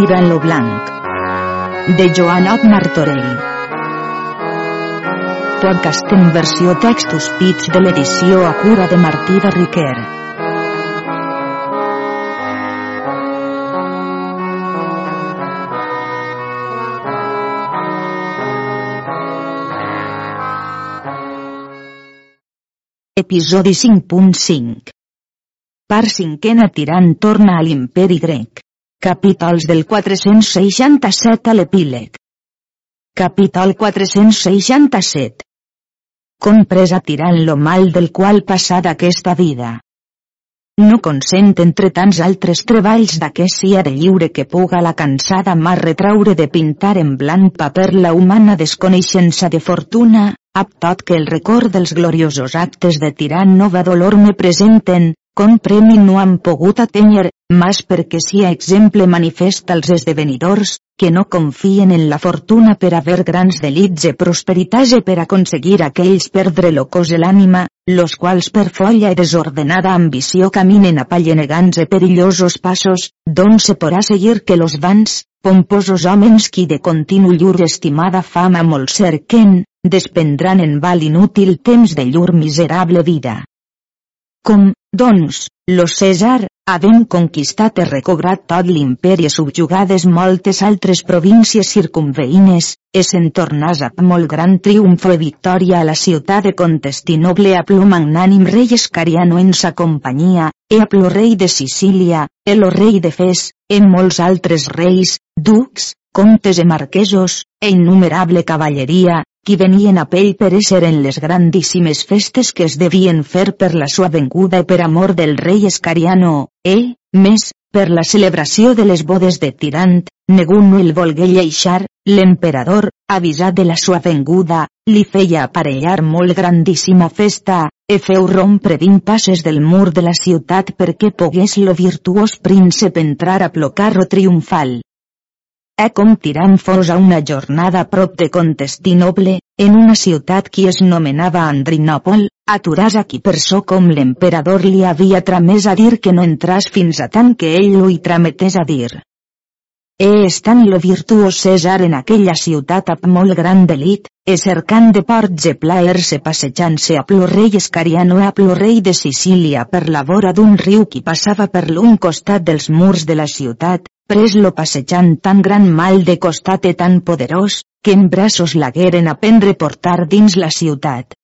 Tirant lo blanc. De Joanot Martorell. Podcast en versió textos pits de l'edició a cura de Martí de Riquer. Episodi 5.5 Part cinquena tirant torna a l'imperi grec. Capítols del 467 a l'epíleg. Capítol 467 Compresa tirant lo mal del qual passà d'aquesta vida. No consent entre tants altres treballs d'aquest sia de lliure que puga la cansada mà retraure de pintar en blanc paper la humana desconeixença de fortuna, ab tot que el record dels gloriosos actes de tirant nova dolor me presenten, com premi no han pogut atènyer, mas perquè sia exemple manifest als esdevenidors, que no confien en la fortuna per haver grans delits e prosperitats e per aconseguir aquells perdre lo cos e l'ànima, los quals per folla e desordenada ambició caminen a pallenegants e perillosos passos, d'on se porà seguir que los vans, pomposos homes qui de continu llur estimada fama molt cerquen, despendran en val inútil temps de llur miserable vida. Com, doncs, lo César, havent conquistat i recobrat tot l'imperi i subjugades moltes altres províncies circumveïnes, es en tornàs a molt gran triomfo i victòria a la ciutat de Contestinoble a plo magnànim rei Escariano en sa companyia, e a plo rei de Sicília, e lo rei de Fes, e molts altres reis, ducs, comtes e marquesos, e innumerable cavalleria, qui venien a pell per ésser en les grandíssimes festes que es devien fer per la sua venguda i per amor del rei Escariano, e, més, per la celebració de les bodes de Tirant, negun no el volgué lleixar, l'emperador, avisat de la sua venguda, li feia aparellar molt grandíssima festa, e feu rompre vint passes del mur de la ciutat perquè pogués lo virtuós príncep entrar a plocar-lo triomfal e com tirant fos a una jornada prop de Contestinoble, en una ciutat qui es nomenava Andrinòpol, aturàs aquí per so com l'emperador li havia tramès a dir que no entràs fins a tant que ell ho hi trametés a dir. E estant lo virtuós César en aquella ciutat amb molt gran delit, e cercant de ports e plaer-se passejant-se a plo rei Escariano a plo rei de Sicília per la vora d'un riu qui passava per l'un costat dels murs de la ciutat, pres-lo passejant tan gran mal de costat e tan poderós, que en braços lagueren a prendre portar dins la ciutat.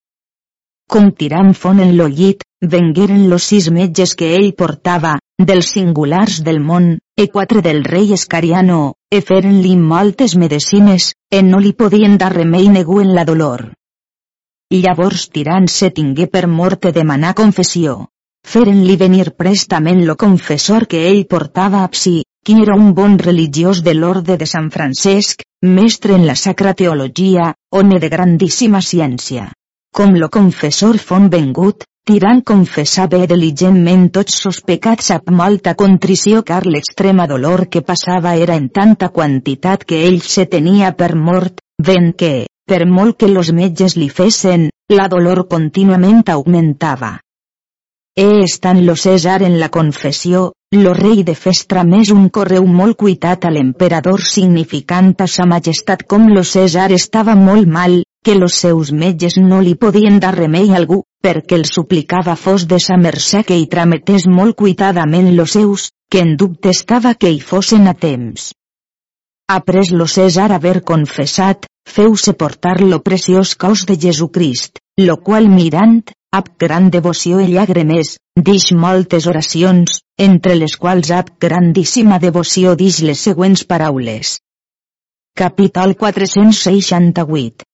Com tirant font en lo llit, vengueren los sis metges que ell portava, dels singulars del món, e quatre del rei Escariano, e feren-li moltes medicines, e no li podien dar remei neguen la dolor. Llavors tirant se tingué per mort de demanar confessió. Feren-li venir prestament lo confessor que ell portava a psi, qui era un bon religiós de l'orde de Sant Francesc, mestre en la sacra teologia, home de grandíssima ciència. Com lo confessor fon vengut, tirant confessar bé diligentment tots sos pecats amb molta contrició car l'extrema dolor que passava era en tanta quantitat que ell se tenia per mort, ven que, per molt que los metges li fessen, la dolor contínuament augmentava. E estant lo César en la confessió, lo rei de Festra més un correu molt cuitat a l'emperador significant a sa majestat com lo César estava molt mal, que los seus metges no li podien dar remei algú, perquè el suplicava fos de sa mercè que hi trametés molt cuitadament los seus, que en dubte estava que hi fossin a temps. Après lo César haver confessat, feu-se portar lo preciós cos de Jesucrist, lo qual mirant, ab gran devoció i llàgrimes, dix moltes oracions, entre les quals ab grandíssima devoció dix les següents paraules. Capítol 468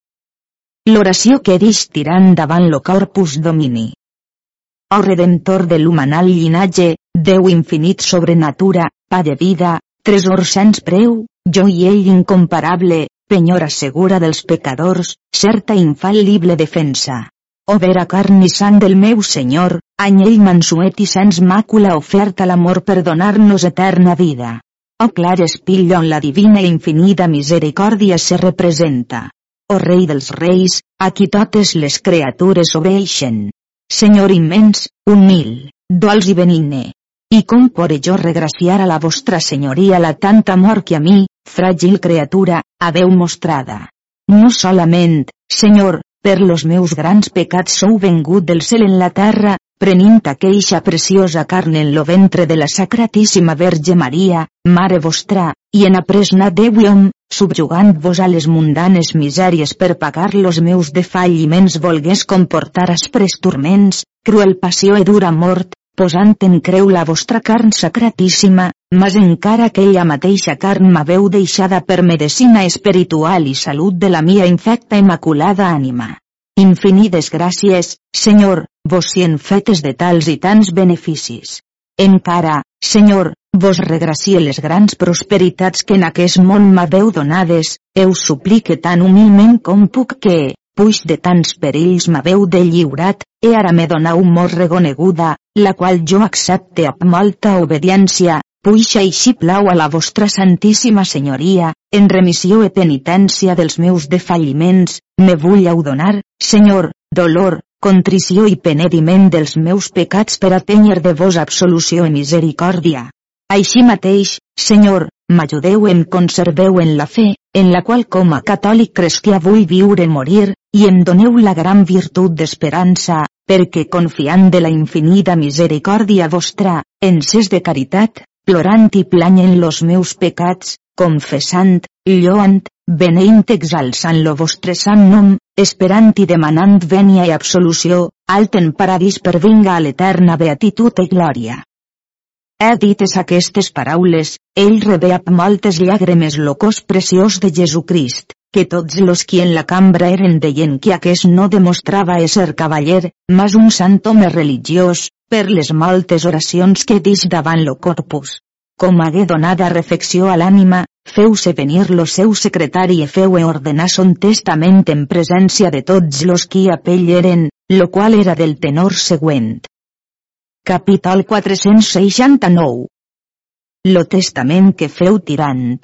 L'oració que dix tirant davant lo corpus domini. O Redentor de l'humanal llinatge, Déu infinit sobre natura, pa de vida, tresor sens preu, jo i ell incomparable, penyora segura dels pecadors, certa infal·lible defensa. O vera carn i sang del meu Senyor, anyell mansuet i sens màcula oferta l'amor per donar-nos eterna vida. O clar espill on la divina i infinida misericòrdia se representa. O rei dels reis, a qui totes les criatures obeixen. Senyor immens, humil, dolç i benigne. i com por jo regraciar a la vostra senyoria la tanta amor que a mi, fràgil criatura, haveu mostrada. No solament, Senyor, per los meus grans pecats sou vengut del cel en la terra, prenint aqueixa preciosa carn en lo ventre de la Sacratíssima Verge Maria, Mare vostra, i en apresna Déu subjugant-vos a les mundanes misèries per pagar los meus defalliments volgués comportar aspres turments, cruel passió i dura mort, posant en creu la vostra carn sacratíssima, mas encara aquella mateixa carn m'haveu deixada per medicina espiritual i salut de la mia infecta immaculada ànima. Infinides gràcies, Senyor, vos en fetes de tals i tants beneficis. Encara, Senyor, vos regracie les grans prosperitats que en aquest món m'haveu donades, eu suplique tan humilment com puc que, puix de tants perills m'haveu de lliurat, e ara me donau molt reconeguda, la qual jo accepte amb molta obediència, puix així plau a la vostra santíssima senyoria, en remissió e penitència dels meus defalliments, me vull donar, senyor, dolor, contrició i penediment dels meus pecats per atènyer de vos absolució i misericòrdia. Així mateix, senyor, m'ajudeu en conserveu en la fe, en la qual com a catòlic cristià vull viure morir, i em doneu la gran virtut d'esperança, perquè confiant de la infinita misericòrdia vostra, en ses de caritat, plorant i planyen los meus pecats, confessant, lloant, beneint exalçant lo vostre sant nom, esperant i demanant vènia i absolució, alt en paradís per vinga a l'eterna beatitud i glòria. He dites aquestes paraules, ell rebé amb moltes llàgrimes lo cos preciós de Jesucrist, que tots los qui en la cambra eren deien que aquest no demostrava ésser cavaller, mas un sant home religiós, per les moltes oracions que dix davant lo corpus. Com hagué donada refecció a l'ànima, feu-se venir lo seu secretari i feu ordenar son testament en presència de tots los qui a pell eren, lo qual era del tenor següent. Capítol 469 Lo testament que feu tirant.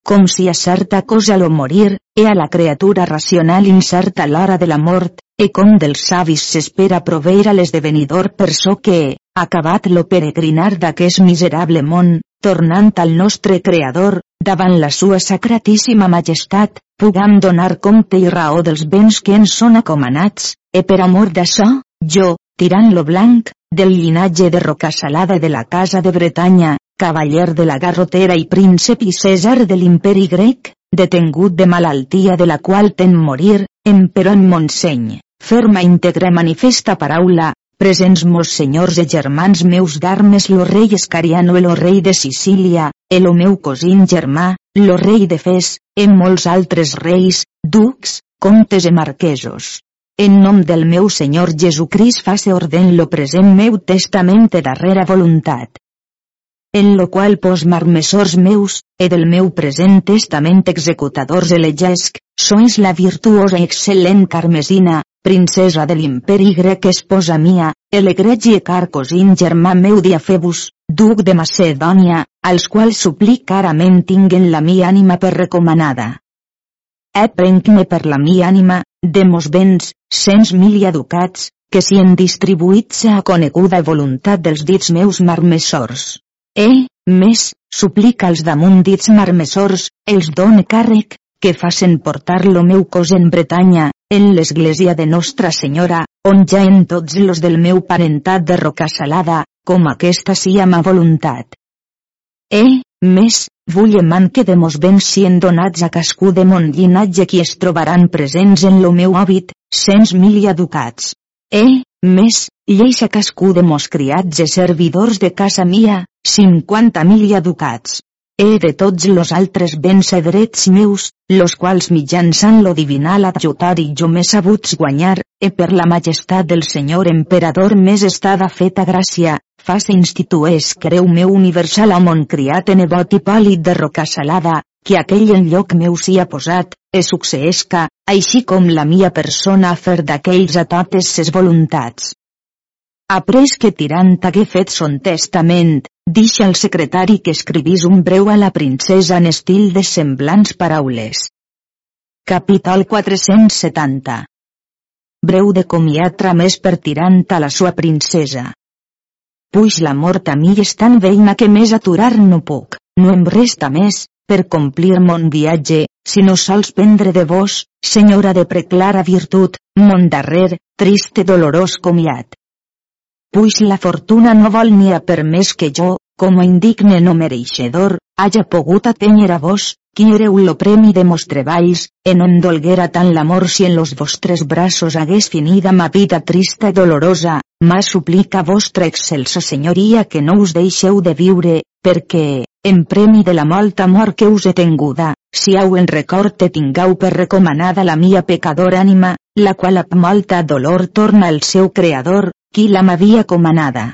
Com si a certa cosa lo morir, e a la criatura racional incerta l'hora de la mort, e com dels savis s'espera proveir a l'esdevenidor per so que, acabat lo peregrinar d'aquest miserable món, tornant al nostre Creador, davant la sua sacratíssima majestat, pugam donar compte i raó dels béns que ens són acomanats, e per amor d'açò, jo, tirant lo blanc, del llinatge de Rocasalada de la Casa de Bretanya, cavaller de la Garrotera i príncep i César de l'imperi grec, detengut de malaltia de la qual ten morir, emperò en Montseny, ferma integre manifesta paraula, presents mos senyors e germans meus d'armes lo rei Escariano e lo rei de Sicília, e lo meu cosín germà, lo rei de Fes, e molts altres reis, ducs, comtes e marquesos. En nom del meu Senyor Jesucrist faça orden lo present meu testament de darrera voluntat. En lo qual pos marmessors meus, e del meu present testament executadors elegesc, sois la virtuosa i excel·lent Carmesina, princesa de l'imperi grec esposa mia, elegregi e carcosin germà meu Diafebus, duc de Macedònia, als quals suplic carament tinguen la mia ànima per recomanada. E prenc-me per la mia ànima, de mos béns, cents mil educats, que si en distribuïts a coneguda voluntat dels dits meus marmessors. E, més, suplica als damunt dits marmessors, els done càrrec, que facen portar lo meu cos en Bretanya, en l'església de Nostra Senyora, on ja en tots los del meu parentat de roca salada, com aquesta sia ma voluntat. E, més, vull man que de mos béns sien donats a cascú de mon llinatge qui es trobaran presents en lo meu hàbit, cents mil i educats. E, més, lleis a cascú de mos criats e servidors de casa mia, cinquanta mil i educats. E de tots los altres béns e drets meus, los quals mitjançant lo divinal adjutar i jo m'he sabuts guanyar, e per la majestat del Senyor Emperador més estada feta gràcia, faça institueix creu meu universal a mon criat en nebot i pàl·lid de roca salada, que aquell en lloc meu sia posat, e succeesca, així com la mia persona a fer d'aquells a totes ses voluntats. Après que Tirant hagué fet son testament, deixa al secretari que escrivís un breu a la princesa en estil de semblants paraules. Capítol 470 Breu de comiat tramès per Tirant a la sua princesa. puix la mort a mi és tan veïna que més aturar no puc, no em resta més, per complir mon viatge, si no sols prendre de vos, senyora de preclara virtut, mon darrer, triste dolorós comiat. Puix la fortuna no vol ni ha permès que jo, com a indigne no mereixedor, haja pogut atènyer a vos, qui éreu lo premi de mos treballs, en on dolguera tant l'amor si en los vostres braços hagués finida ma vida trista i dolorosa, ma suplica vostra excelsa senyoria que no us deixeu de viure, perquè, en premi de la molta mort que us he tenguda, si au en record te tingau per recomanada la mia pecadora ànima, la qual amb molta dolor torna al seu creador, qui la m'havia comanada.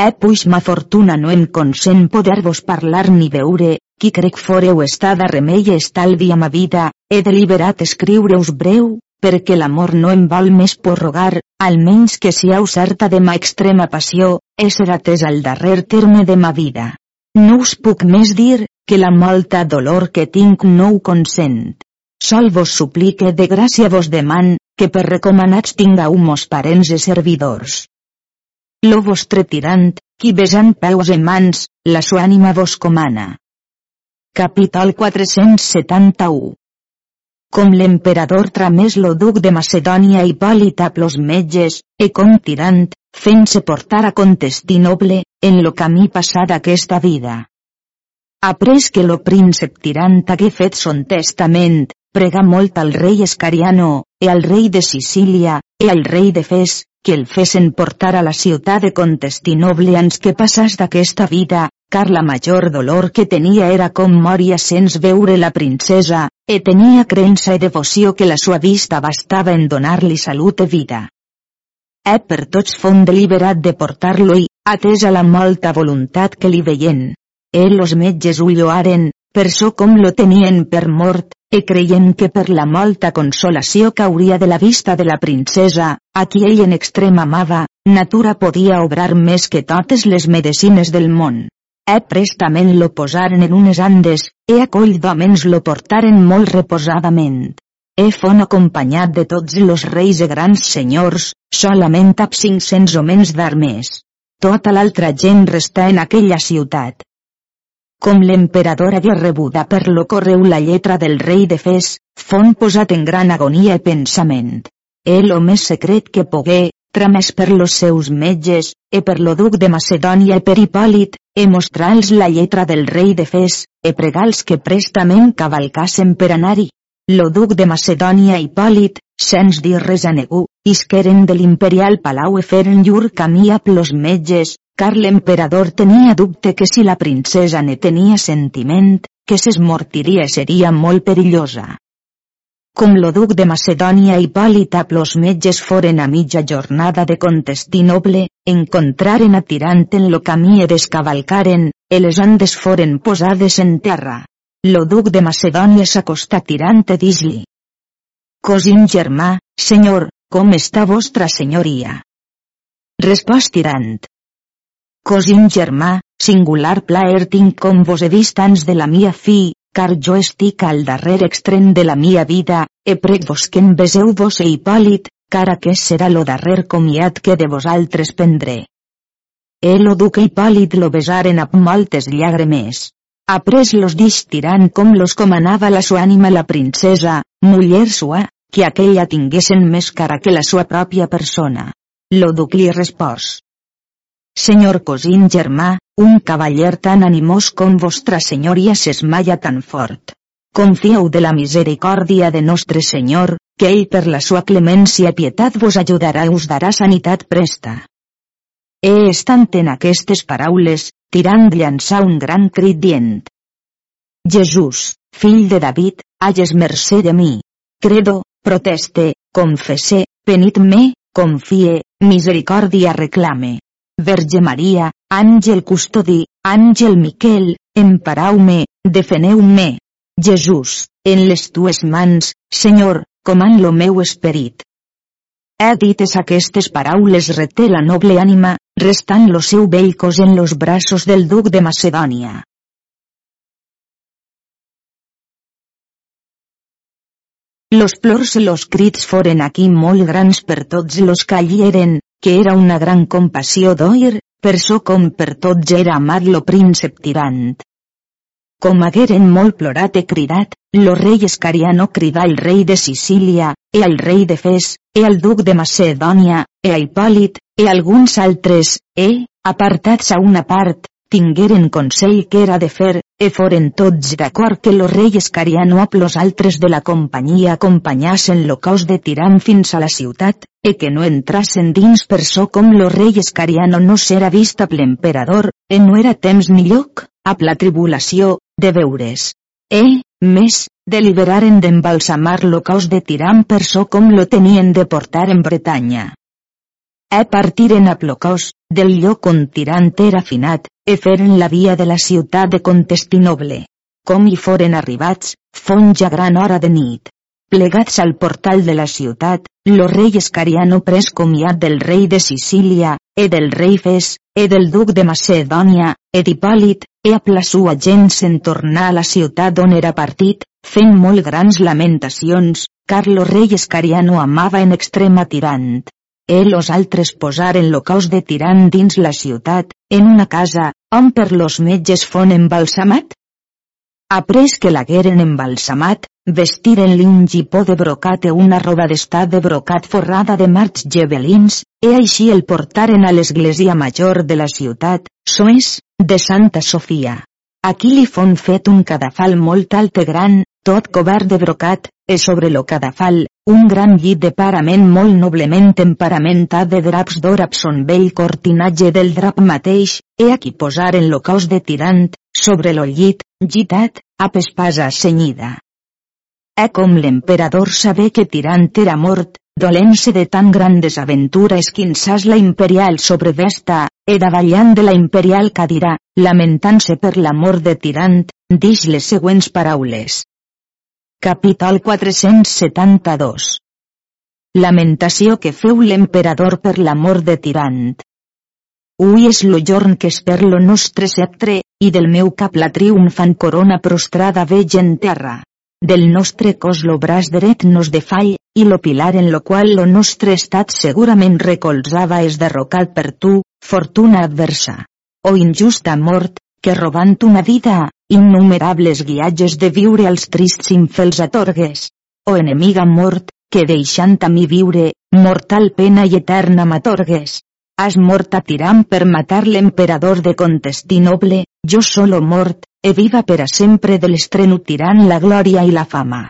Eh puix ma fortuna no em consent poder-vos parlar ni veure, qui crec foreu estada remei estalvi a ma vida, he deliberat escriure-us breu, perquè l'amor no em vol més prorrogar, almenys que si heu certa de ma extrema passió, ésser atès al darrer terme de ma vida. No us puc més dir, que la molta dolor que tinc no ho consent. Sol vos suplique de gràcia vos deman, que per recomanats tingau mos parents i servidors. Lo vostre tirant, qui besant peus i mans, la sua ànima vos comana. Capítol 471 Com l'emperador tramés lo duc de Macedònia i Hipòlit a plos metges, e com tirant, fent-se portar a Contestinoble, en lo camí passat aquesta vida. Après que lo príncep tirant hagué fet son testament, prega molt al rei Escariano, e al rei de Sicília, e al rei de Fes, que el fesen portar a la ciutat de Contestinoble ans que passàs d'aquesta vida, car la major dolor que tenia era com moria sens veure la princesa, e tenia creença i devoció que la sua vista bastava en donar-li salut i vida. E per tots fon deliberat de portar-lo i, atesa la molta voluntat que li veien. E los metges ho lloaren, per so com lo tenien per mort, e creient que per la molta consolació cauria de la vista de la princesa, a qui ell en extrem amava, natura podia obrar més que totes les medicines del món e prestament lo posaren en unes andes, e a coll d'homens lo portaren molt reposadament. E fon acompanyat de tots los reis e grans senyors, solament ab 500 homens d'armes. Tota l'altra gent resta en aquella ciutat. Com l'emperador havia rebuda per lo correu la lletra del rei de Fes, fon posat en gran agonia i pensament. El o més secret que pogué, tramès per los seus metges, e per lo duc de Macedònia e per Hipòlit, e mostrar-los la lletra del rei de Fes, e pregar-los que prestament cavalcassen per anar-hi. Lo duc de Macedònia i Hipòlit, sens dir res a negu, isqueren de l'imperial palau e feren llur camí a plos metges, car l'emperador tenia dubte que si la princesa ne tenia sentiment, que s'esmortiria seria molt perillosa com lo duc de Macedònia i Hipòlita plos metges foren a mitja jornada de Contestinoble, encontraren a Tirant en lo camí e descavalcaren, e les andes foren posades en terra. Lo duc de Macedònia s'acostà Tirant e dis-li. Cosín germà, senyor, com està vostra senyoria? Respòs Tirant. Cosín germà, singular plaer tinc com vos he vist ans de la mia fi, car jo estic al darrer extrem de la mia vida, e prec vos que em beseu vos e Hipòlit, car aquest serà lo darrer comiat que de vosaltres prendré. El o duc Hipòlit lo besaren amb moltes llàgrimes. Après los dix tirant com los comanava la sua ànima la princesa, muller sua, que aquella tinguessin més cara que la sua pròpia persona. Lo duc li respòs. Senyor cosín germà, un cavaller tan animós com vostra senyoria s'esmaia tan fort. Confieu de la misericòrdia de nostre Senyor, que ell per la sua clemència i pietat vos ajudarà i us darà sanitat presta. E estant en aquestes paraules, tirant llançar un gran crit dient. Jesús, fill de David, hages mercè de mi. Credo, proteste, confesse, penit me, confie, misericòrdia reclame. Verge Maria, àngel custodi, àngel Miquel, emparau-me, defeneu-me. Jesús, en les tues mans, Senyor, comand lo meu esperit. He dites aquestes paraules reté la noble ànima, restant lo seu vell cos en los braços del duc de Macedònia. Los plors i los crits foren aquí molt grans per tots los que allí eren, que era una gran compassió d'oir, per so com per tots era amat lo príncep tirant. Com hagueren molt plorat e cridat, lo rei Escariano cridà el rei de Sicília, e al rei de Fes, e al duc de Macedònia, e a Hipòlit, e alguns altres, e, apartats a una part, tingueren consell que era de fer, e foren tots d'acord que lo rei Escariano amb los altres de la companyia acompanyassen lo cos de Tirant fins a la ciutat, e que no entrassen dins per so com lo rei Escariano no s'era vist amb l'emperador, e no era temps ni lloc, amb la tribulació, de veure's. E, més, deliberaren d'embalsamar lo cos de Tirant per so com lo tenien de portar en Bretanya. E partiren a Plocos, del lloc on Tirant era finat, e feren la via de la ciutat de Contestinoble. Com hi foren arribats, fon ja gran hora de nit. Plegats al portal de la ciutat, lo rei Escariano pres comiat del rei de Sicília, e del rei Fes, e del duc de Macedònia, e d'Hipòlit, e a la sua gent se'n tornar a la ciutat on era partit, fent molt grans lamentacions, car lo rei Escariano amava en extrema tirant. Ell los altres posaren lo caos de tirant dins la ciutat, en una casa, on per los metges fon embalsamat? Après que l'hagueren embalsamat, vestiren-li un gipó de brocat e una roba d'estat de brocat forrada de marcs gebelins, e així el portaren a l'església major de la ciutat, soes, de Santa Sofia. Aquí li fon fet un cadafal molt alt i gran, tot cobert de brocat, e sobre lo cadafal, un gran llit de parament molt noblement emparamentat de draps d'or amb vell cortinatge del drap mateix, e aquí posaren lo cos de tirant, sobre lo llit, gitat, a espasa senyida. E com l'emperador sabé que tirant era mort, dolent-se de tan gran desaventura esquinçàs la imperial sobrevesta, e davallant de la imperial cadira, lamentant-se per l'amor de tirant, dix les següents paraules. Capítol 472 Lamentació que feu l'emperador per l'amor de tirant. Ui és lo jorn que per lo nostre sceptre, i del meu cap la triomfant corona prostrada veig en terra. Del nostre cos lo braç dret nos defall, i lo pilar en lo qual lo nostre estat segurament recolzava és derrocat per tu, fortuna adversa. O injusta mort, que robant una vida, innumerables guiatges de viure als trists infels atorgues. O enemiga mort, que deixant a mi viure, mortal pena i eterna m'atorgues. Has mort a tirant per matar l'emperador de Contestinoble, jo solo mort, e viva per a sempre de l'estreno tirant la glòria i la fama.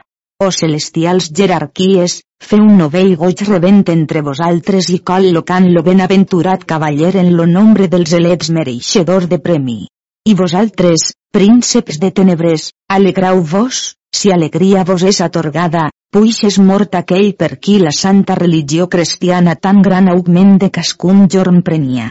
O celestials jerarquies, feu un novell goig rebent entre vosaltres i col·locant lo benaventurat cavaller en lo nombre dels elets mereixedor de premi. I vosaltres, prínceps de tenebres, alegrau-vos, si alegria vos és atorgada, puix és mort aquell per qui la santa religió cristiana tan gran augment de cascun jorn prenia.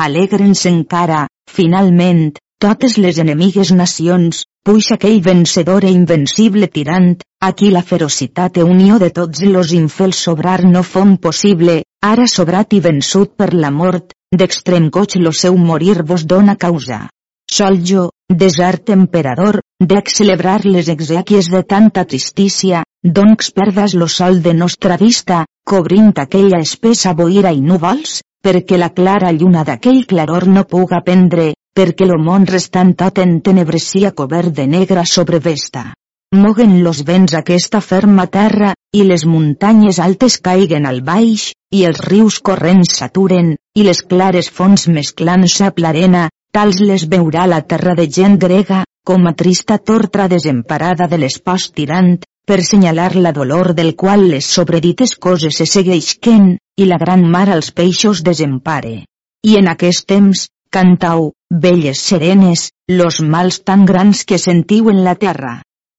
Alegren-se encara, finalment, totes les enemigues nacions, puix aquell vencedor e invencible tirant, a qui la ferocitat e unió de tots los infels sobrar no fon possible, ara sobrat i vençut per la mort, d'extrem goig lo seu morir vos dona causa. Sol jo, desert emperador, dec celebrar les exèquies de tanta tristícia, doncs perdas lo sol de nostra vista, cobrint aquella espessa boira i núvols, perquè la clara lluna d'aquell claror no puga prendre, perquè lo món restant tot en tenebresia cobert de negra sobrevesta. Moguen los vents aquesta ferma terra, i les muntanyes altes caiguen al baix, i els rius corrents s'aturen, i les clares fonts mesclant-se amb l'arena, tals les veurà la terra de gent grega, com a trista tortra desemparada de l'espòs tirant, per senyalar la dolor del qual les sobredites coses se segueixquen, i la gran mar als peixos desempare. I en aquest temps, cantau, belles serenes, los mals tan grans que sentiu en la terra.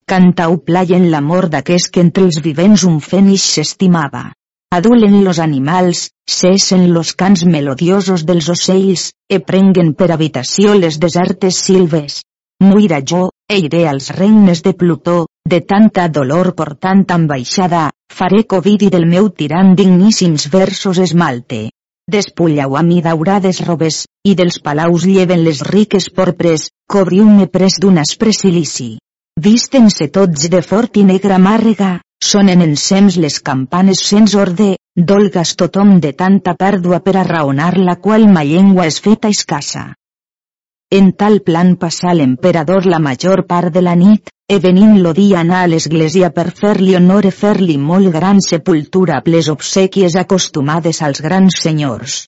Cantau plaien l'amor d'aquest que entre els vivents un fenix s'estimava adulen los animals, cesen los cants melodiosos dels ocells, e prenguen per habitació les desertes silves. Muira jo, e iré als regnes de Plutó, de tanta dolor portant ambaixada, faré covidi del meu tirant digníssims versos esmalte. Despullau a mi daurades robes, i dels palaus lleven les riques porpres, cobriu-me pres d'un aspre silici. Vísten-se tots de fort i negra màrrega, sonen ensems les campanes sens orde, dolgas tothom de tanta pèrdua per a raonar la qual ma llengua és feta escassa. En tal plan passà l'emperador la major part de la nit, e venint lo dia anar a l'església per fer-li honor e fer-li molt gran sepultura a les obsequies acostumades als grans senyors.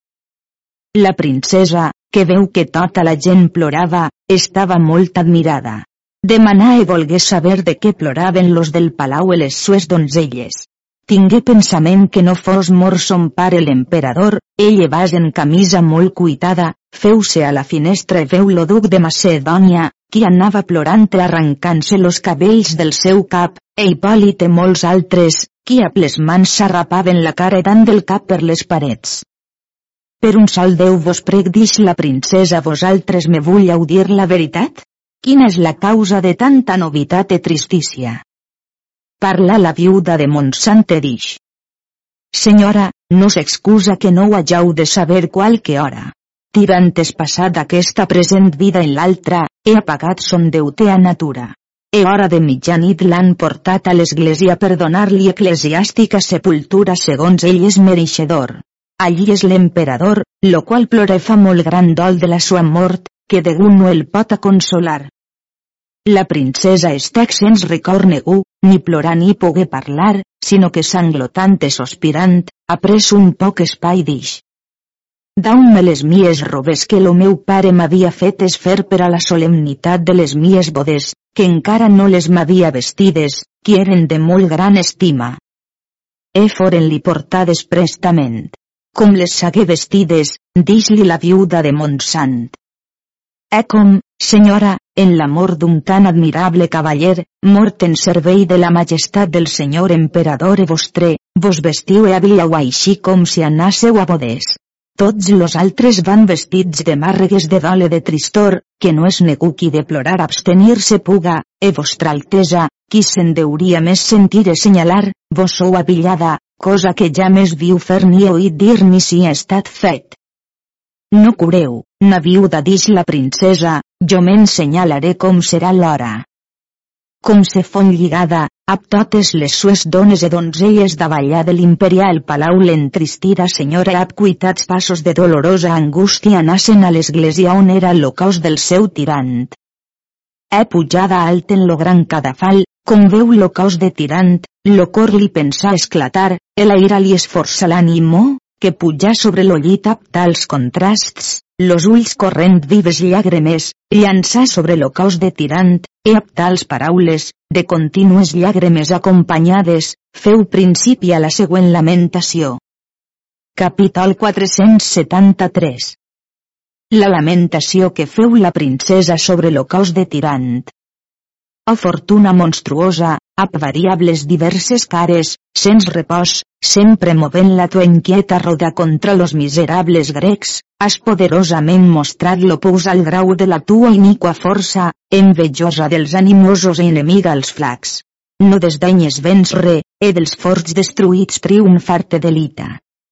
La princesa, que veu que tota la gent plorava, estava molt admirada. Demanà e volgué saber de què ploraven los del palau e les sues donzelles. Tingué pensament que no fos mort son pare l'emperador, ell vas en camisa molt cuitada, feu-se a la finestra i veu lo duc de Macedònia, qui anava plorant arrancant-se los cabells del seu cap, e Hipòlit i molts altres, qui a ples mans s'arrapaven la cara dant del cap per les parets. Per un sol Déu vos prec dix la princesa vosaltres me vull audir la veritat? Quina és la causa de tanta novitat e tristícia? Parla la viuda de Montsante dix. Senyora, no s'excusa que no ho de saber qualque hora. Tirantes passat aquesta present vida en l'altra, he apagat son deute a natura. E hora de mitjanit l'han portat a l'església per donar-li eclesiàstica sepultura segons ell és mereixedor. Allí és l'emperador, lo qual plora fa molt gran dol de la sua mort, que degut no el pot consolar. La princesa Estec sens record negu, ni plorar ni pogué parlar, sinó que sanglotant i sospirant, ha pres un poc espai d'ix. Dau-me les mies robes que lo meu pare m'havia fet es fer per a la solemnitat de les mies bodes, que encara no les m'havia vestides, qui eren de molt gran estima. E foren-li portades prestament. Com les sagué vestides, dix-li la viuda de Montsant. E com, senyora, en l'amor d'un tan admirable cavaller, mort en servei de la majestat del senyor emperador e vostre, vos vestiu e havíeu així com si anàsseu a bodes. Tots los altres van vestits de màrregues de dole de tristor, que no és negu qui de plorar abstenir-se puga, e vostra altesa, qui se'n deuria més sentir e senyalar, vos sou avillada, cosa que ja més viu fer ni oït dir ni si ha estat fet. No cureu, na viuda dix la princesa, jo m'ensenyalaré com serà l'hora. Com se fon lligada, ab totes les sues dones e donzelles davallà de l'imperial palau l'entristida senyora ab cuitats passos de dolorosa angústia nassen a l'església on era el caos del seu tirant. He pujada alt en lo gran cadafal, com veu lo caos de tirant, lo cor li pensà esclatar, el aire li esforça l'ànimo, que pujà sobre lo llit amb tals contrasts, los ulls corrent vives llàgrimes, llançà sobre lo cos de tirant, e amb tals paraules, de contínues llàgrimes acompanyades, feu principi a la següent lamentació. Capítol 473 La lamentació que feu la princesa sobre lo cos de tirant. O fortuna monstruosa, amb variables diverses cares, sens repòs, sempre movent la tua inquieta roda contra los miserables grecs, has poderosament mostrat l'opus al grau de la tua iniqua força, envejosa dels animosos i enemiga als flacs. No desdenyes vens re, e dels forts destruïts triomfar-te delita.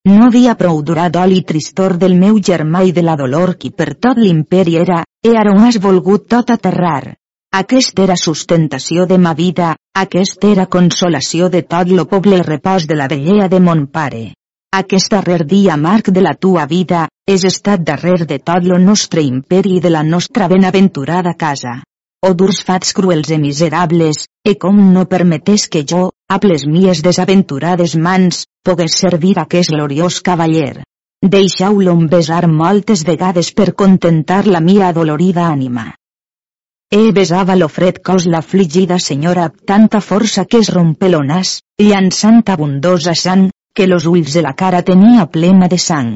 No havia prou durat i tristor del meu germà i de la dolor qui per tot l'imperi era, e ara has volgut tot aterrar. Aquest era sustentació de ma vida, aquest era consolació de tot lo poble i repòs de la vellea de mon pare. Aquest darrer dia marc de la tua vida, és estat darrer de tot lo nostre imperi i de la nostra benaventurada casa. O durs fats cruels i miserables, e com no permetés que jo, amb les mies desaventurades mans, pogués servir aquest gloriós cavaller. Deixau-lo besar moltes vegades per contentar la mia adolorida ànima. E besava lo fred cos l'afligida senyora amb tanta força que es rompe lo nas, llançant abundosa sang, que los ulls de la cara tenia plena de sang.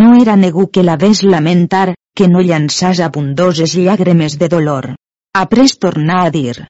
No era negu que la ves lamentar, que no llançàs abundoses llàgrimes de dolor. Après tornar a dir.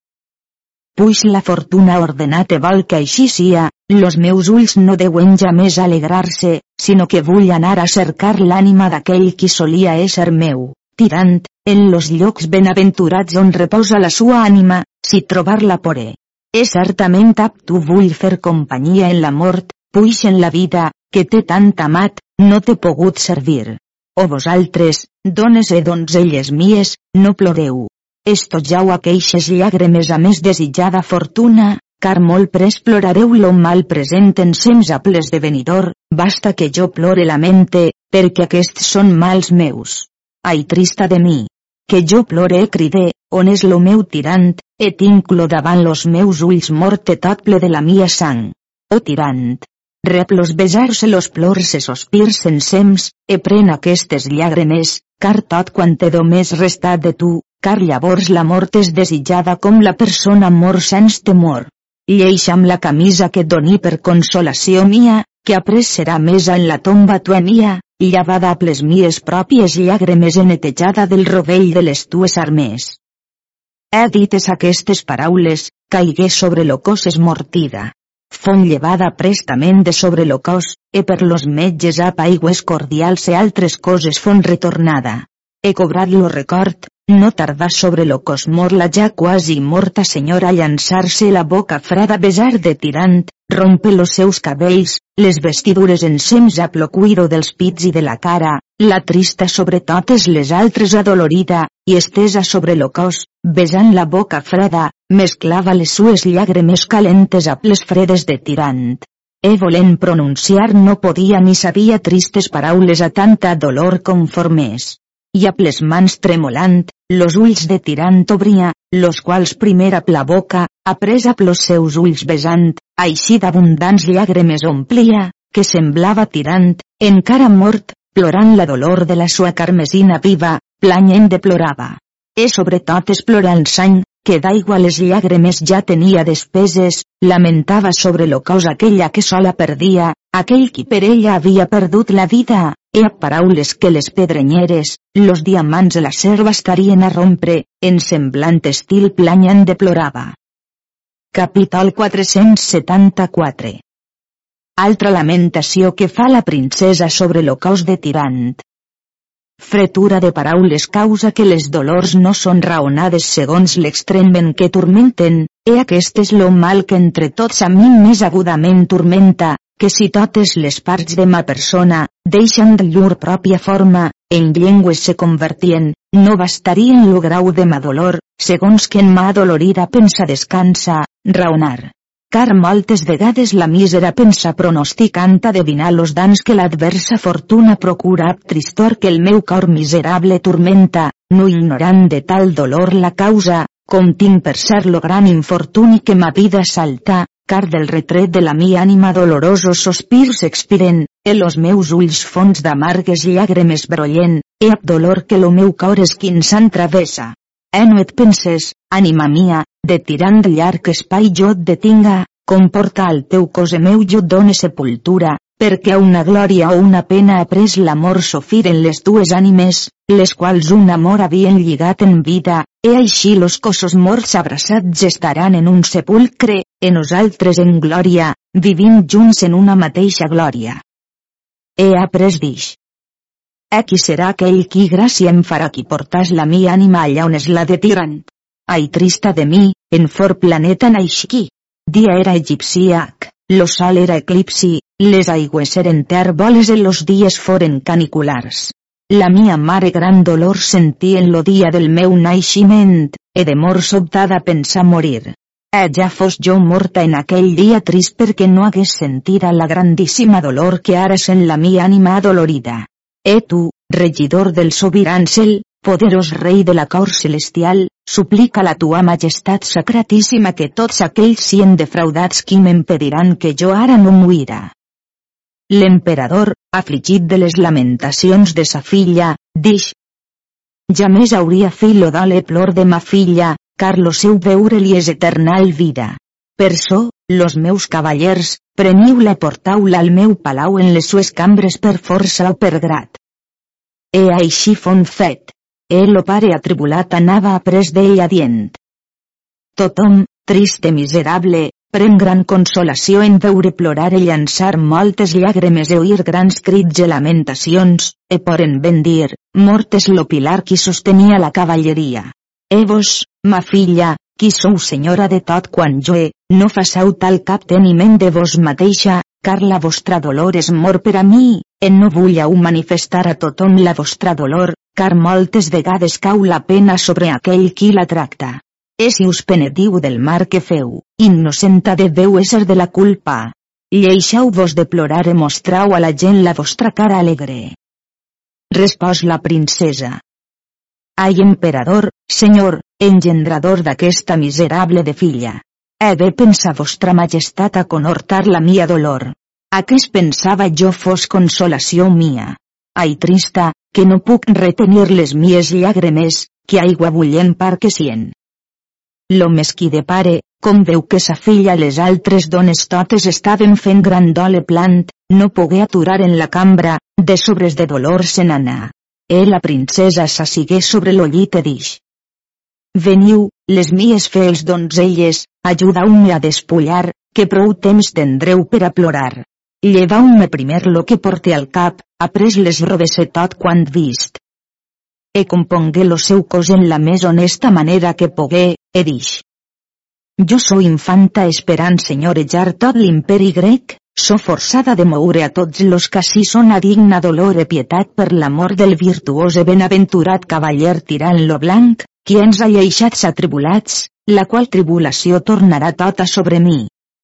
Puix la fortuna ordenat e vol que així sia, los meus ulls no deuen ja més alegrar-se, sinó que vull anar a cercar l'ànima d'aquell qui solia ésser meu tirant, en los llocs benaventurats on reposa la sua ànima, si trobar-la poré. És certament tu vull fer companyia en la mort, puix en la vida, que té tant amat, no t'he pogut servir. O vosaltres, dones e donzelles mies, no ploreu. Estojau aqueixes llàgrimes a més desitjada fortuna, car molt pres plorareu lo mal present en aples de venidor, basta que jo plore la mente, perquè aquests són mals meus. Ai trista de mi! Que jo plore e cride, on és lo meu tirant, e tinc-lo davant los meus ulls morte tot ple de la mia sang. O tirant! Rep los besar-se los plors e sospirs ensems, e pren aquestes llàgrimes, car tot quan te do més restat de tu, car llavors la mort és desitjada com la persona mor sens temor. Lleix amb la camisa que doni per consolació mia, que après serà mesa en la tomba tua mia, llevada a les mies pròpies llàgrimes i netejada del rovell de les tues armes. He dites aquestes paraules, caigué sobre lo cos esmortida. Fon llevada prestament de sobre lo cos, e per los metges a aigües cordials e altres coses fon retornada. He cobrat lo record, no tardà sobre lo cos mor la ja quasi morta senyora llançar-se la boca freda besar de tirant, rompe los seus cabells, les vestidures ensems a plocuiro dels pits i de la cara, la trista sobre totes les altres adolorida, i estesa sobre lo cos, besant la boca freda, mesclava les sues llàgrimes calentes a les fredes de tirant. E volent pronunciar no podia ni sabia tristes paraules a tanta dolor conformes i a les mans tremolant, los ulls de tirant obria, los quals primer a la boca, après a plos seus ulls besant, així d'abundants llàgrimes omplia, que semblava tirant, encara mort, plorant la dolor de la sua carmesina viva, planyent de plorava. E sobretot esplorant sang, que d'aigua les llàgrimes ja tenia despeses, lamentava sobre lo cos aquella que sola perdia, aquell qui per ella havia perdut la vida, e a paraules que les pedrenyeres, los diamants de la serva estarien a rompre, en semblant estil planyant deplorava. Capítol 474 Altra lamentació que fa la princesa sobre lo cos de tirant. Fretura de paraules causa que les dolors no són raonades segons l'extrem en què turmenten, e aquest és lo mal que entre tots a mi més agudament turmenta, que si totes les parts de ma persona, deixen de llur pròpia forma, en llengües se convertien, no bastarien lo grau de ma dolor, segons que en ma dolorida pensa descansa, raonar. Car moltes vegades la mísera pensa pronosticant adivinar los dans que l'adversa fortuna procura tristor que el meu cor miserable tormenta, no ignorant de tal dolor la causa, com tinc per ser lo gran infortuni que ma vida salta, car del retret de la mi ànima dolorosos sospirs expiren, e los meus ulls fons d'amargues llàgrimes brollent, e ab dolor que lo meu cor esquinçant travessa. E no et penses, ànima mia, de tirant llarg espai jo et detinga, comporta al teu cos e meu jo done sepultura, perquè una glòria o una pena ha pres l'amor sofir en les dues ànimes, les quals un amor havien lligat en vida, e així los cossos morts abraçats estaran en un sepulcre, e nosaltres en glòria, vivint junts en una mateixa glòria. He après dix. E qui serà aquell qui gràcia em farà qui portàs la mi ànima allà on és la de tirant? Ai trista de mi, en for planeta naixqui. Dia era egipciac, lo sol era eclipsi, les aigües eren tèrboles i los dies foren caniculars. La mia mare gran dolor sentí en lo dia del meu naixement, e de mor sobtada pensar morir. E ja fos jo morta en aquell dia trist perquè no hagués sentida la grandíssima dolor que ara sent la mia ànima adolorida. E tu, regidor del sobiran cel, poderós rei de la cor celestial, suplica la tua majestat sacratíssima que tots aquells sien defraudats qui m'impediran que jo ara no muira. L'emperador, afligit de les lamentacions de sa filla, dix. Ja més hauria filo dale plor de ma filla, car lo seu veure-li és eternal vida. Per so, los meus cavallers, preniu-la portau-la al meu palau en les sues cambres per força o per grat. E així fon fet. El lo pare atribulat anava après d'ella dient. Tothom, triste miserable, pren gran consolació en veure plorar i llançar moltes llàgrimes e oir grans crits i lamentacions, e poren ben dir, mort és lo pilar qui sostenia la cavalleria. E vos, ma filla, qui sou senyora de tot quan jo he, no façau tal capteniment de vos mateixa, car la vostra dolor és mort per a mi, en no vulleu manifestar a tothom la vostra dolor, car moltes vegades cau la pena sobre aquell qui la tracta. és si us penetiu del mar que feu, innocenta deveu ésser de la culpa. Lleixeu-vos de plorar i mostrau a la gent la vostra cara alegre. Respòs la princesa. Ai emperador, senyor, engendrador d'aquesta miserable de filla. He de pensar vostra majestat a conhortar la mia dolor. A què es pensava jo fos consolació mia? Ai trista, que no puc retenir les mies llàgrimes, que aigua bullent que sien. Lo mesquí de pare, com veu que sa filla les altres dones totes estaven fent gran dole plant, no pogué aturar en la cambra, de sobres de dolor se n'anà. E la princesa s'assigué sobre lo llit i dix. Veniu, les mies fels donzelles, ajudau-me a despullar, que prou temps tindreu per a plorar. Llevau-me primer lo que porte al cap, après les robes tot quant vist. E compongué lo seu cos en la més honesta manera que pogué, e dix. Jo sou infanta esperant senyorejar tot l'imperi grec, so forçada de moure a tots los que així són a digna dolor e pietat per l'amor del virtuós e benaventurat cavaller tirant lo blanc, qui ens ha lleixats atribulats, la qual tribulació tornarà tota sobre mi.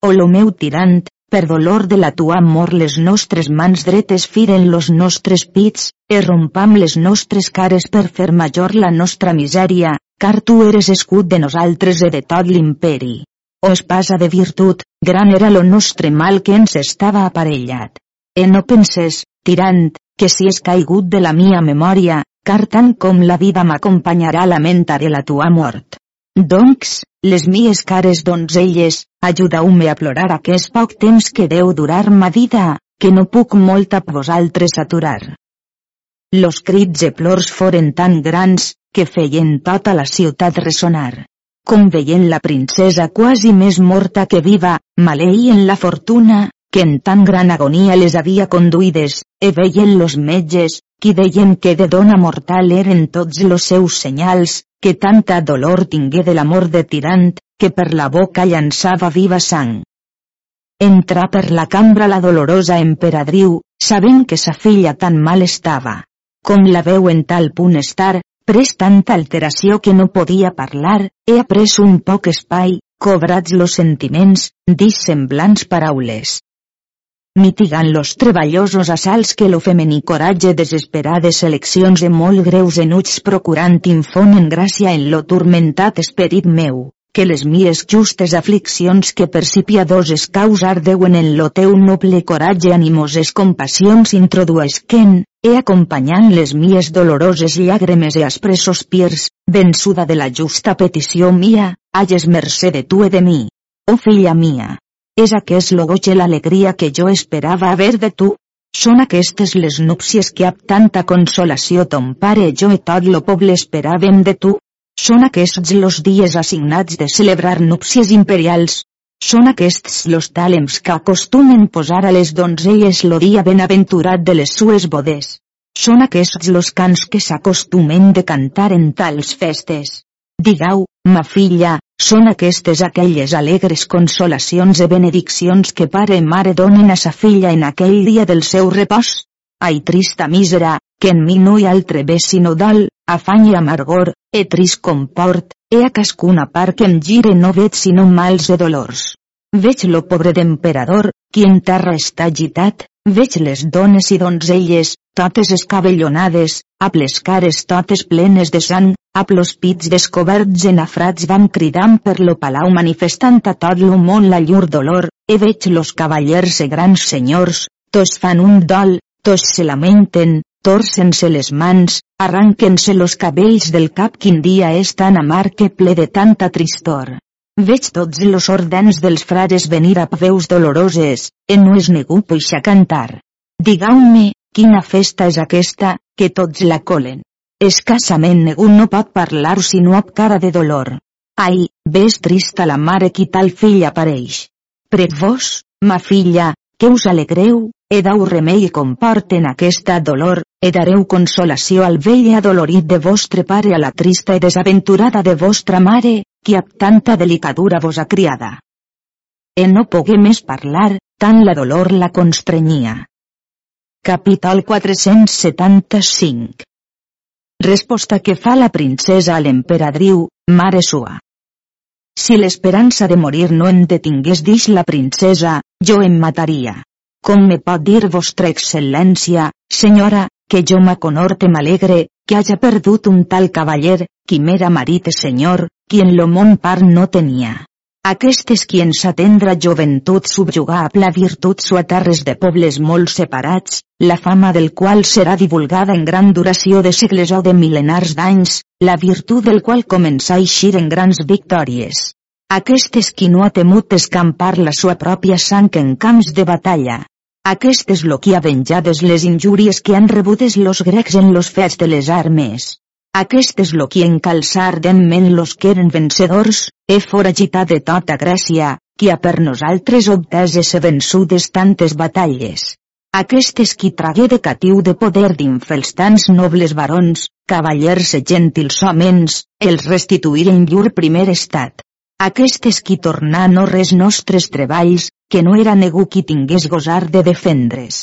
O lo meu tirant, per dolor de la tua amor les nostres mans dretes firen los nostres pits, e rompam les nostres cares per fer major la nostra misèria, car tu eres escut de nosaltres e de tot l'imperi. O espasa de virtut, gran era lo nostre mal que ens estava aparellat. E no penses, tirant, que si és caigut de la mia memòria, car tant com la vida m'acompanyarà lamentaré la tua mort. Doncs, les mies cares donzelles, ajudeu-me a plorar aquest poc temps que deu durar ma vida, que no puc molt a vosaltres aturar. Los crits i plors foren tan grans, que feien tota la ciutat ressonar. Com veient la princesa quasi més morta que viva, maleïen la fortuna, que en tan gran agonia les havia conduïdes, e veien los metges, qui deien que de dona mortal eren tots los seus senyals, que tanta dolor tingué de l'amor de tirant, que per la boca llançava viva sang. Entrà per la cambra la dolorosa emperadriu, sabent que sa filla tan mal estava. Com la veu en tal punt estar, pres tanta alteració que no podia parlar, he après un poc espai, cobrats los sentiments, dis semblants paraules. Mitigant los treballosos assalts que lo femení coratge desesperades eleccions de molt greus enuts procurant infonen gràcia en lo turmentat esperit meu, que les mies justes afliccions que per si piadoses causar deuen en lo teu noble coratge animoses compassions introduesquen, e acompanyant les mies doloroses llàgrimes e aspres sospirs, vençuda de la justa petició mia, hages mercè de tu e de mi. Oh filla mia! És aquest lo goig i l'alegria que jo esperava haver de tu? Són aquestes les núpcies que amb tanta consolació ton pare i jo i tot lo poble esperàvem de tu? Són aquests los dies assignats de celebrar núpcies imperials? Són aquests los tàlems que acostumen posar a les donzelles lo dia benaventurat de les sues bodes? Són aquests los cants que s'acostumen de cantar en tals festes? Digau, ma filla, són aquestes aquelles alegres consolacions i benediccions que pare i mare donen a sa filla en aquell dia del seu repòs? Ai trista mísera, que en mi no hi altre bé sinó dol, afany i amargor, e trist comport, e a cascuna part que em gire no veig sinó mals i dolors. Veig lo pobre d'emperador, qui en terra està agitat, veig les dones i donzelles, totes escabellonades, amb les cares totes plenes de sang, amb los pits descoberts enafrats van cridant per lo palau manifestant a tot lo món la llur dolor, e veig los cavallers e grans senyors, tots fan un dol, tots se lamenten, torcen-se les mans, arranquen-se los cabells del cap quin dia és tan amar que ple de tanta tristor. Veig tots los ordens dels frares venir a veus doloroses, en no es negu puixa cantar. Digau-me, quina festa és aquesta, que tots la colen. Escassament negu no pot parlar sinó amb cara de dolor. Ai, ves trista la mare qui tal fill apareix. Prec vos, ma filla, que us alegreu, e dau remei comporten aquesta dolor, e dareu consolació al vell i adolorit de vostre pare a la trista i desaventurada de vostra mare, qui amb tanta delicadura vos ha criada. E no pogué més parlar, tant la dolor la constrenyia. Capítol 475 Resposta que fa la princesa a l'emperadriu, mare sua. Si l'esperança de morir no em detingués dix la princesa, jo em mataria. Com me pot dir vostra excel·lència, senyora, que jo m'aconorte m'alegre, que haja perdut un tal cavaller, qui m'era marit senyor, qui en lo món part no tenia. Aquestes qui en sa tendra joventut subjugà a la virtut suatarres de pobles molt separats, la fama del qual serà divulgada en gran duració de segles o de mil·lenars d'anys, la virtut del qual començà a eixir en grans victòries. Aquestes qui no ha temut escampar la sua pròpia sang en camps de batalla. Aquest és lo qui ha venjades les injúries que han rebudes los grecs en los fets de les armes. Aquest és lo qui encalçar ardentment los que eren vencedors, he foragitat de tota Grècia, qui ha per nosaltres obtès ese vençudes tantes batalles. Aquest és qui tragué de catiu de poder d'infels tants nobles barons, cavallers e gentils homens, els restituïren llur primer estat. Aquest és qui tornà no res nostres treballs, que no era negu qui tingués gosar de defendre's.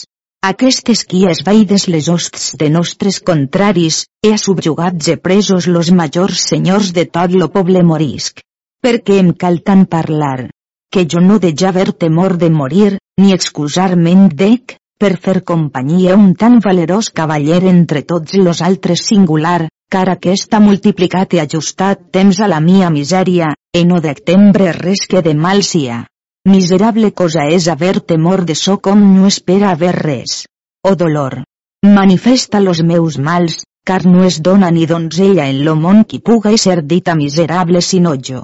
Aquestes quies vaides les hosts de nostres contraris, he subjugats e presos los majors senyors de tot lo poble morisc. Perquè em cal tant parlar, que jo no de ja haver temor de morir, ni excusar-me'n dec, per fer companyia un tan valerós cavaller entre tots los altres singular, car aquesta multiplicat i ajustat temps a la mia misèria, e no dec tembre res que de mal sia. Miserable cosa és haver temor de so com no espera haver res. O dolor. Manifesta los meus mals, car no es dona ni donzella en lo món qui puga ser dita miserable sinó jo.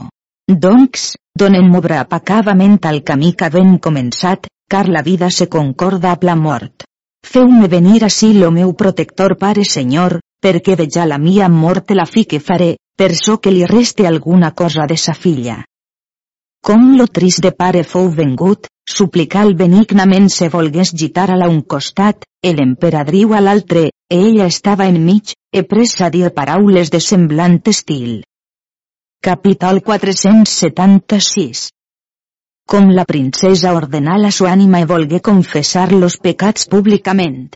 Doncs, donen-m'ho brapacavament al camí que ben començat, car la vida se concorda amb la mort. Feu-me venir ací lo meu protector pare senyor, perquè veja la mia mort la fi que faré, per so que li reste alguna cosa de sa filla. Com lo trist de pare fou vengut, suplical benignament se volgués gitar a la un costat, el emperadriu a l'altre, e ella estava enmig, e pressa a dir paraules de semblant estil. Capítol 476 Com la princesa ordenà la sua ànima e volgué confessar los pecats públicament.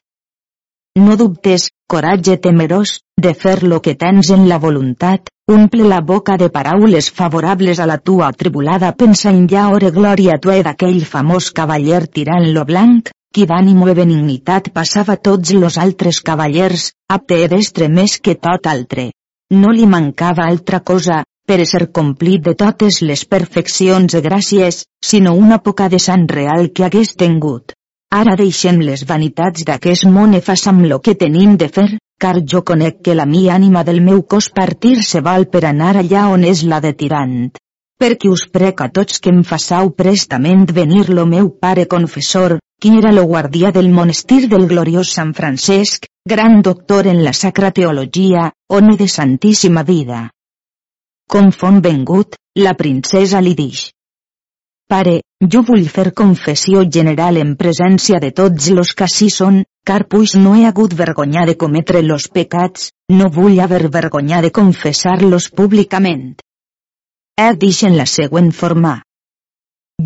No dubtes, coratge temerós, de fer lo que tens en la voluntat, Umple la boca de paraules favorables a la tua atribulada pensant ja ore glòria tua d'aquell famós cavaller tirant lo blanc, qui d'ànimo i benignitat passava tots los altres cavallers, apte i destre més que tot altre. No li mancava altra cosa, per ser complit de totes les perfeccions i gràcies, sinó una poca de sant real que hagués tingut. Ara deixem les vanitats d'aquest món i façam lo que tenim de fer, car jo conec que la mi ànima del meu cos partir-se val per anar allà on és la de tirant. Perquè us prec a tots que em façau prestament venir lo meu pare confessor, qui era lo guardià del monestir del gloriós Sant Francesc, gran doctor en la sacra teologia, home de santíssima vida. Com font vengut, la princesa li dix. Pare, jo vull fer confessió general en presència de tots los que així són, car puix no he hagut vergonya de cometre los pecats, no vull haver vergonya de confessar-los públicament. He dit en la següent forma.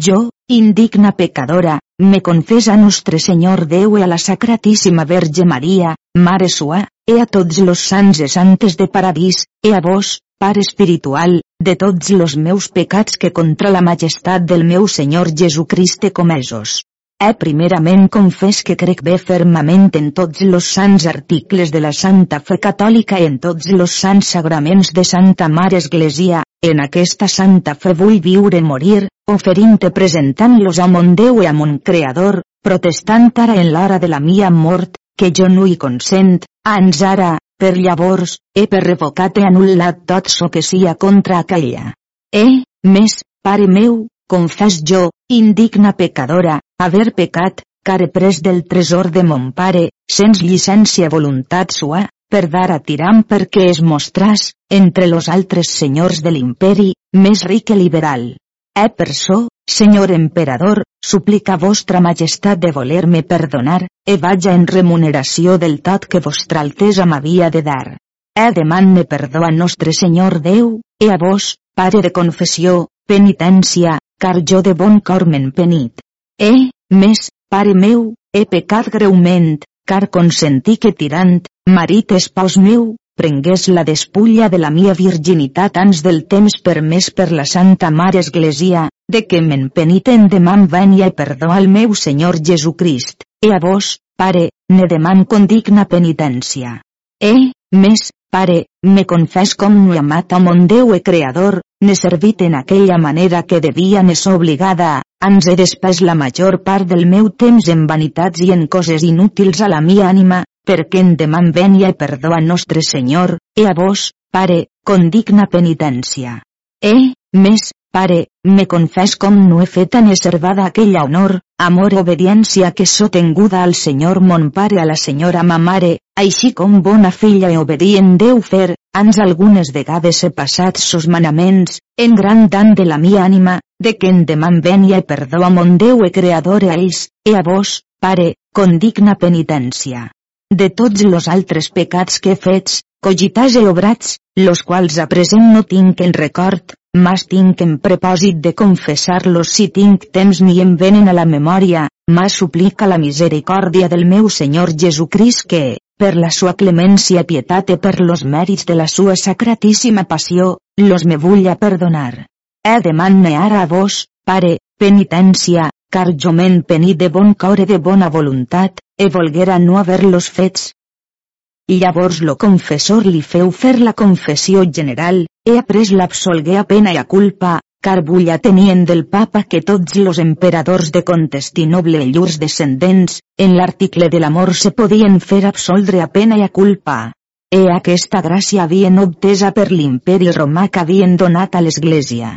Jo, indigna pecadora, me confessa Nostre Senyor Déu i a la Sacratíssima Verge Maria, Mare Sua, e a tots los sants i santes de paradís, e a vos, Pare espiritual, de tots los meus pecats que contra la majestat del meu Senyor Jesucrist comesos. He primerament confés que crec bé fermament en tots los sants articles de la Santa Fe Catòlica i en tots los sants sagraments de Santa Mare Església, en aquesta Santa Fe vull viure i morir, oferint i presentant-los a mon Déu i a mon Creador, protestant ara en l'hora de la mia mort, que jo no hi consent, ans ara, per llavors, he per revocat i anul·lat tot so que sia contra aquella. Eh, més, pare meu, confés jo, indigna pecadora, haver pecat, car he pres del tresor de mon pare, sens llicència voluntat sua, per dar a tiram perquè es mostràs, entre los altres senyors de l'imperi, més ric i liberal. Eh per so, senyor emperador, suplica vostra majestat de voler-me perdonar, e vaja en remuneració del tot que vostra altesa m'havia de dar. E deman-me perdó a nostre senyor Déu, e a vos, pare de confessió, penitència, car jo de bon cor m'en penit. E, més, pare meu, he pecat greument, car consentí que tirant, marit espòs meu, prengués la despulla de la mia virginitat ans del temps permès per la Santa Mare Església, de que me'n peniten demam venia i perdó al meu Senyor Jesucrist, e a vos, pare, ne deman condigna penitència. E, més, pare, me confés com no amat a mon Déu e Creador, ne servit en aquella manera que devia nes obligada, ans he despès la major part del meu temps en vanitats i en coses inútils a la mia ànima, perquè en deman venia i perdó a nostre Senyor, e a vos, pare, condigna penitència. E, més, pare, me confés com no he fet tan servada aquella honor, amor obediència que so tenguda al Senyor mon pare a la senyora ma mare, així com bona filla i obedient deu fer, ans algunes vegades he passat sos manaments, en gran dan de la mia ànima, de que en deman venia i perdó a mon Déu e creador a ells, e a vos, pare, condigna penitència. De tots los altres pecats que fets, cogitats i obrats, los quals a present no tinc en record, mas tinc en propòsit de confessar-los si tinc temps ni em venen a la memòria, mas suplica la misericòrdia del meu Senyor Jesucrist que, per la sua clemència pietat i per los mèrits de la sua sacratíssima passió, los me vull a perdonar. He de ara a vos, pare, penitència, car jo m'en penit de bon cor i de bona voluntat, e volguera no haver-los fets. Llavors lo confessor li feu fer la confessió general, he après l'absolgué a pena i a culpa, car bulla tenien del papa que tots los emperadors de Contestinoble i llurs descendents, en l'article de l'amor se podien fer absoldre a pena i a culpa. E aquesta gràcia havien obtesa per l'imperi romà que havien donat a l'Església.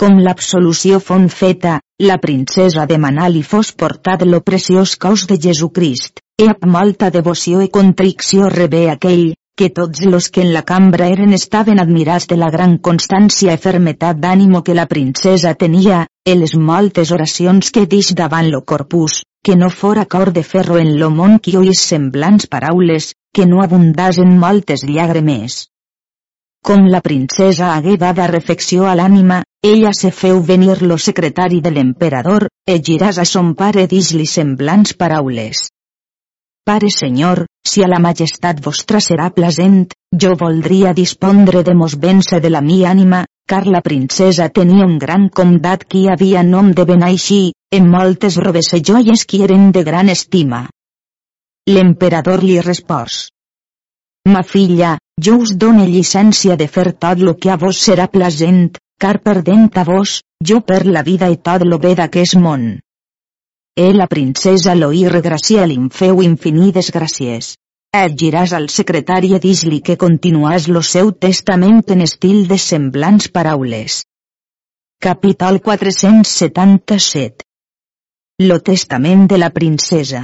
Com l'absolució fon feta, la princesa demanà li fos portat lo preciós cos de Jesucrist, e amb molta devoció i contricció rebé aquell, que tots los que en la cambra eren estaven admirats de la gran constància i fermetat d'ànimo que la princesa tenia, e les moltes oracions que dix davant lo corpus, que no fora cor de ferro en lo món qui oís semblants paraules, que no abundàs en moltes llàgrimes. Com la princesa hagué dada refecció a l'ànima, ella se feu venir lo secretari de l'emperador, e giràs a son pare dix-li semblants paraules. Pare senyor, si a la majestat vostra serà plasent, jo voldria dispondre de mos vèncer de la mi ànima, car la princesa tenia un gran comdat qui havia nom de Benaixí, en moltes robes i joies qui eren de gran estima. L'emperador li respòs. Ma filla, jo us done llicència de fer tot lo que a vos serà plasent, car perdent a vos, jo per la vida i tot lo bé d'aquest món. E la princesa l'oir gràcia li feu infinides gràcies. Et giràs al secretari i dis-li que continuàs lo seu testament en estil de semblants paraules. Capítol 477 Lo testament de la princesa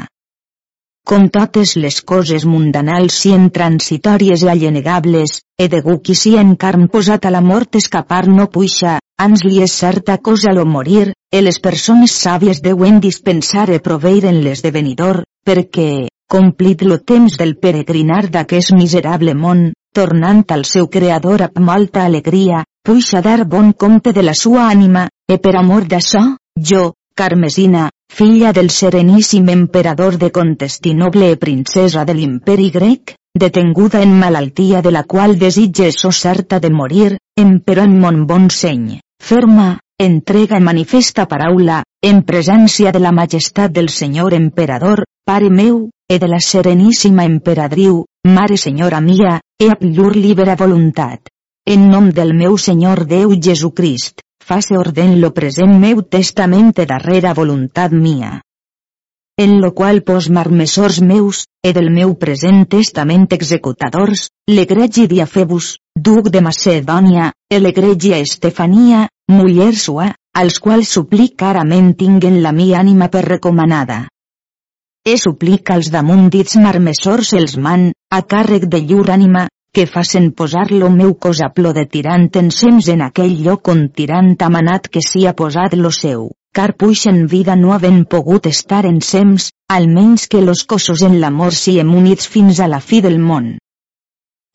com totes les coses mundanals sien transitòries i allenegables, e gu qui si en carn posat a la mort escapar no puixa, ans li és certa cosa lo morir, e les persones sàvies deuen dispensar e proveir en l'esdevenidor, perquè, complit lo temps del peregrinar d'aquest miserable món, tornant al seu creador amb molta alegria, puixa dar bon compte de la sua ànima, e per amor d'açò, jo, Carmesina, filla del sereníssim emperador de Contestinoble e princesa de l'imperi grec, detenguda en malaltia de la qual desitge so certa de morir, emperò en mon bon seny, ferma, entrega manifesta paraula, en presència de la majestat del senyor emperador, pare meu, e de la sereníssima emperadriu, mare senyora mia, e ab llur libera voluntat. En nom del meu senyor Déu Jesucrist, fase orden lo present meu testament de darrera voluntat mia. En lo qual pos marmesors meus, e del meu present testament executadors, l'egregi Diafebus, duc de Macedònia, e l'egregia Estefania, muller sua, als quals suplic carament tinguen la mi ànima per recomanada. E suplica als damunt dits marmesors els man, a càrrec de llur ànima, que facen posar lo meu cos a plor de tirant ensems en aquell lloc on tirant ha manat que sia posat lo seu, car puixen vida no havent pogut estar ensems, almenys que los cossos en l'amor siem units fins a la fi del món.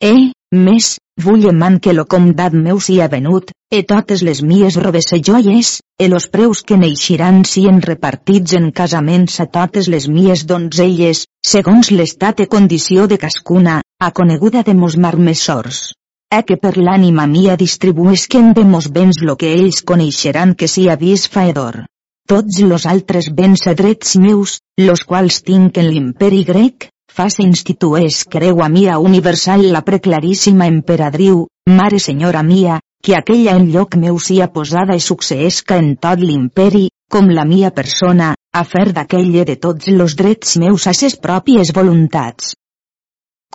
E, més, vull man que lo comdat meu sia venut, e totes les mies robes e joies, e los preus que neixiran sien repartits en casaments a totes les mies donzelles, segons l'estat e condició de cascuna, a coneguda de mos marmessors. E que per l'ànima mia distribuesquen de mos béns lo que ells coneixeran que sia vis faedor. Tots los altres béns a drets meus, los quals tinc en l'imperi grec, fase institués creu a mia universal la preclaríssima emperadriu, mare senyora mia, que aquella en lloc meu sia posada i succeesca en tot l'imperi, com la mia persona, a fer d'aquella de tots los drets meus a ses pròpies voluntats.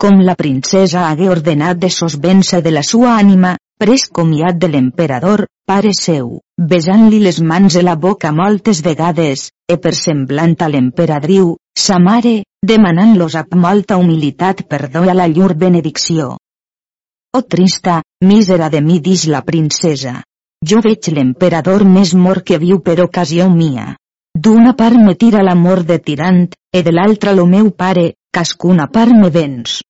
Com la princesa hagué ordenat de sosvença de la sua ànima, pres comiat de l'emperador, pare seu, besant-li les mans de la boca moltes vegades, e per semblant a l'emperadriu, sa mare, demanant-los amb molta humilitat perdó a la llur benedicció. Oh trista, mísera de mi dix la princesa. Jo veig l'emperador més mort que viu per ocasió mia. D'una part me tira l'amor de tirant, e de l'altra lo meu pare, cascuna part me vens.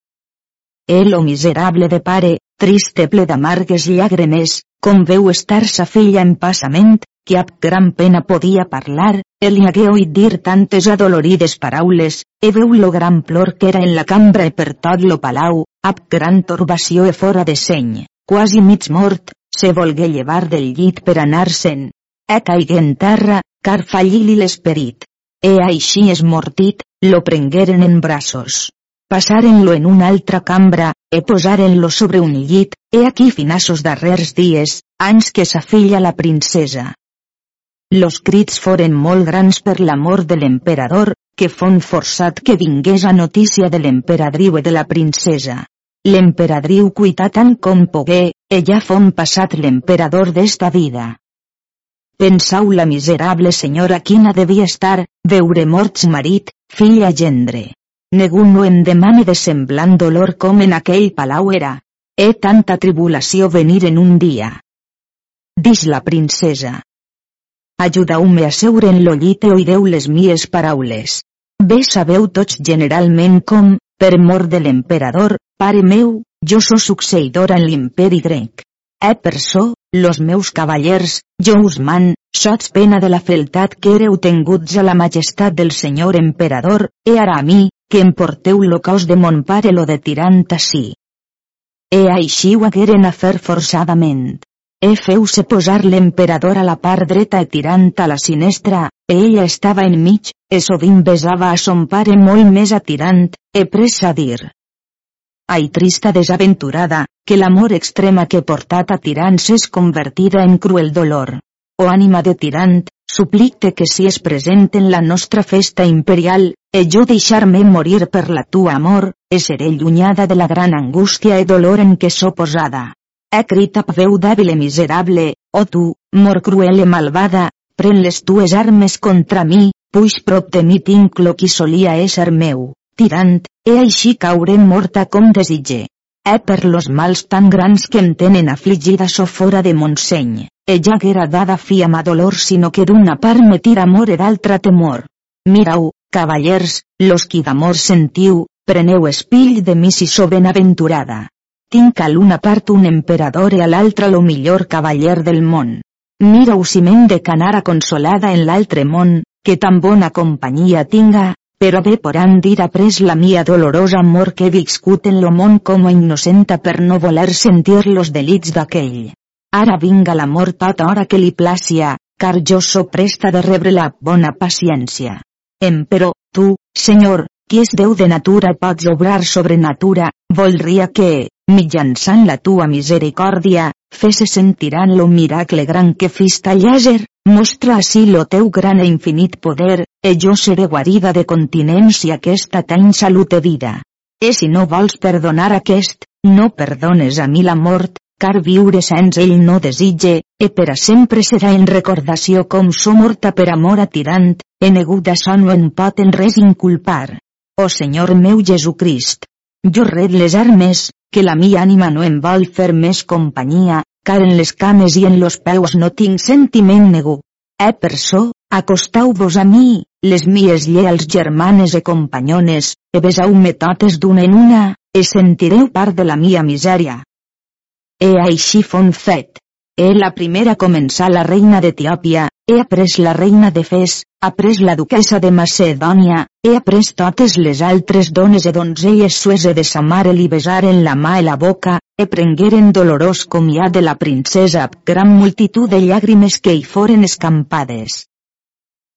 El lo miserable de pare, triste ple d'amargues llàgrimes, com veu estar sa filla en passament, que amb gran pena podia parlar, el li hagué oït dir tantes adolorides paraules, e veu lo gran plor que era en la cambra e per tot lo palau, amb gran torbació e fora de seny, quasi mig mort, se volgué llevar del llit per anar-se'n. E caigué en terra, car fallí-li l'esperit. E així esmortit, lo prengueren en braços. Passaren-lo en una altra cambra, e posaren-lo sobre un llit, e aquí finassos darrers dies, anys que sa filla la princesa. Los crits foren molt grans per l'amor de l'emperador, que fon forçat que vingués a notícia de l'emperadriu i de la princesa. L'emperadriu cuità tant com pogué, ella fon passat l'emperador d'esta vida. Pensau la miserable senyora quina devia estar, veure morts marit, filla gendre. Negu no em demane de semblant dolor com en aquell palau era. He tanta tribulació venir en un dia. Dix la princesa. Ajudau-me a seure en lo llit i oideu les mies paraules. Bé sabeu tots generalment com, per mort de l'emperador, pare meu, jo so succeïdora en l'imperi grec. E per so, los meus cavallers, jo us man, sots pena de la feltat que éreu tenguts a la majestat del senyor emperador, e ara a mi, que em porteu lo cos de mon pare lo de tirant ací. E així ho hagueren a fer forçadament. E feu-se posar l'emperador a la part dreta e tirant a la sinestra, e ella estava enmig, e sovint besava a son pare molt més atirant, e pressa a dir. Ai trista desaventurada, que l'amor extrema que portat a tirant s'és convertida en cruel dolor. O ànima de tirant, suplicte que si es present en la nostra festa imperial, e jo deixar-me morir per la tua amor, e seré llunyada de la gran angústia e dolor en què so posada. He crit a veu dèbil e miserable, o oh tu, mor cruel e malvada, pren les tues armes contra mi, puix prop de mi tinc lo qui solia ésser meu, tirant, e així cauré morta com desitge. He per los mals tan grans que em tenen afligida so fora de Montseny, e ja haguera dada fi a dolor sinó que d'una part me tira amor e d'altra temor. Mirau, cavallers, los qui d'amor sentiu, preneu espill de mi si so benaventurada. Tinc a l'una part un emperador i a l'altra lo millor cavaller del món. Mira-ho si m'hem de canara consolada en l'altre món, que tan bona companyia tinga, però bé poran dir après la mia dolorosa amor que he viscut en lo món com a innocenta per no voler sentir los delits d'aquell. Ara vinga l'amor tota hora que li plàcia, car jo so presta de rebre la bona paciència. Emperò, tu, senyor, qui és Déu de natura pots obrar sobre natura, voldria que, mitjançant la tua misericòrdia, fese sentirant lo miracle gran que fista llàser, mostra així lo teu gran e infinit poder, e jo seré guarida de continents i aquesta tan salut vida. E si no vols perdonar aquest, no perdones a mi la mort, car viure sense ell no desitge, e per a sempre serà en recordació com so morta per amor a tirant, e negut això no en pot en res inculpar. O Senyor meu Jesucrist! Jo red les armes, que la mi ànima no em vol fer més companyia, car en les cames i en los peus no tinc sentiment negu. Eh per so, acostau-vos a mi, les mies lleals germanes e companyones, e besau-me totes d'una en una, e sentireu part de la mia misèria. E així fon fet. E la primera començar la reina d'Etiòpia, he après la reina de Fes, après la duquesa de Macedònia, he après totes les altres dones e donzelles suese de sa mare li besaren la mà i la boca, e prengueren dolorós comiat de la princesa amb gran multitud de llàgrimes que hi foren escampades.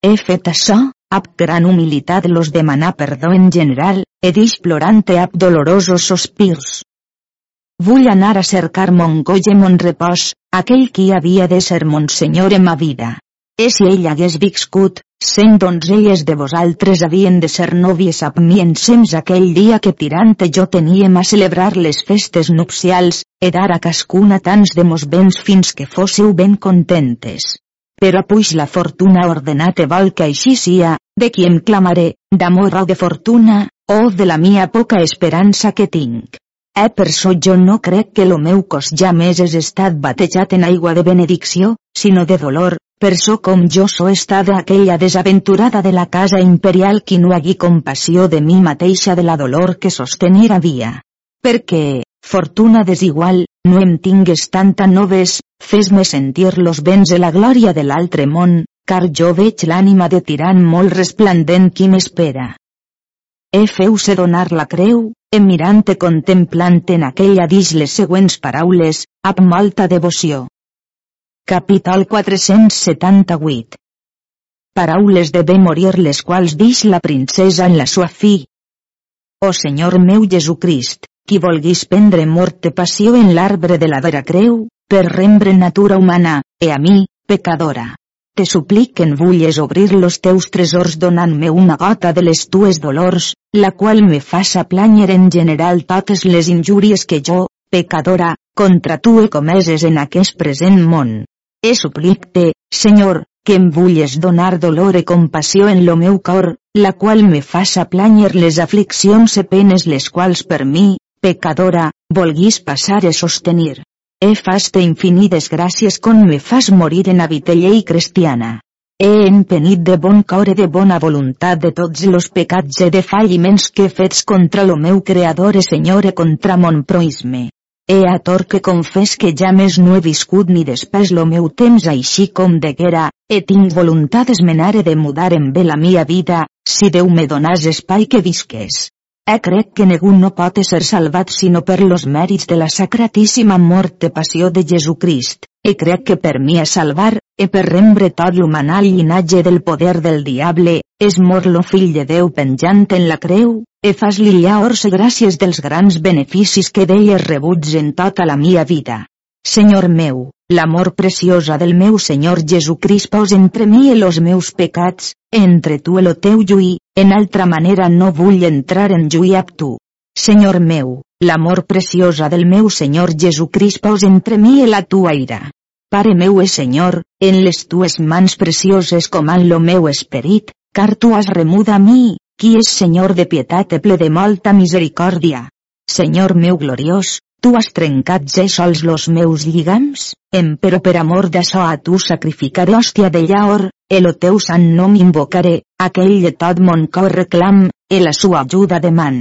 He fet això, amb gran humilitat los demanar perdó en general, e dix plorant ab dolorosos sospirs. Vull anar a cercar mon goig mon repòs, aquell qui havia de ser mon senyor en ma vida. E si ell hagués viscut, cent donzelles de vosaltres havien de ser nòvies ensems aquell dia que tirant jo teníem a celebrar les festes nupcials, e dar a cascuna tants de mos béns fins que fóssiu ben contentes. Però puix la fortuna ordenat e que així sia, de qui em clamaré, d'amor o de fortuna, o de la mia poca esperança que tinc. Eh per so jo no crec que lo meu cos ja més és estat batejat en aigua de benedicció, sinó de dolor, per so com jo so estada aquella desaventurada de la casa imperial qui no hagui compassió de mi mateixa de la dolor que sostenir havia. Perquè, fortuna desigual, no em tingues tanta noves, fes-me sentir los béns de la glòria de l'altre món, car jo veig l'ànima de tirant molt resplendent qui m'espera. He feu-se donar la creu, e mirant e contemplant en aquella dix les següents paraules, amb molta devoció. Capital 478 Paraules de bé morir les quals dix la princesa en la sua fi. O Senyor meu Jesucrist, qui volguis prendre mort passió en l'arbre de la vera creu, per rembre natura humana, e a mi, pecadora. Te suplic que en vulles obrir los teus tresors donant-me una gota de les tues dolors, la qual me faça planyer en general totes les injúries que jo, pecadora, contra tu he comeses en aquest present món. He suplicte, Senyor, que em vulles donar dolor e compassió en lo meu cor, la qual me faça planyer les afliccions e penes les quals per mi, pecadora, volguis passar e sostenir. He faste infinides gràcies con me fas morir en llei cristiana. He empenit de bon cor e de bona voluntat de tots los pecats e de falliments que fets contra lo meu Creador e Senyor e contra mon proisme. He a tor que confés que ja més no he viscut ni després lo meu temps així com deguera, e tinc voluntat esmenare de mudar en bé la mia vida, si Déu me donàs espai que visques. E crec que ningú no pot ser salvat sinó per los mèrits de la sacratíssima mort de passió de Jesucrist, e crec que per mi a salvar, e per rembre tot l'humanal llinatge del poder del diable, és mor lo fill de Déu penjant en la creu, e fas-li llaors i gràcies dels grans beneficis que d'elles rebuts en tota la mia vida. Senyor meu, l'amor preciosa del meu Senyor Jesucrist pos entre mi i los meus pecats, entre tu i lo teu lluí, en altra manera no vull entrar en lluí amb tu. Senyor meu, l'amor preciosa del meu Senyor Jesucrist pos entre mi i la tua ira. Pare meu e Senyor, en les tues mans precioses comand lo meu esperit, car tu has remut a mi, qui és Senyor de pietat i ple de molta misericòrdia. Senyor meu gloriós, tu has trencat ja sols los meus lligams, em però per amor d'açò a tu sacrificaré hòstia de llaor, el teu sant nom invocaré, aquell de tot mon cor reclam, e la sua ajuda deman.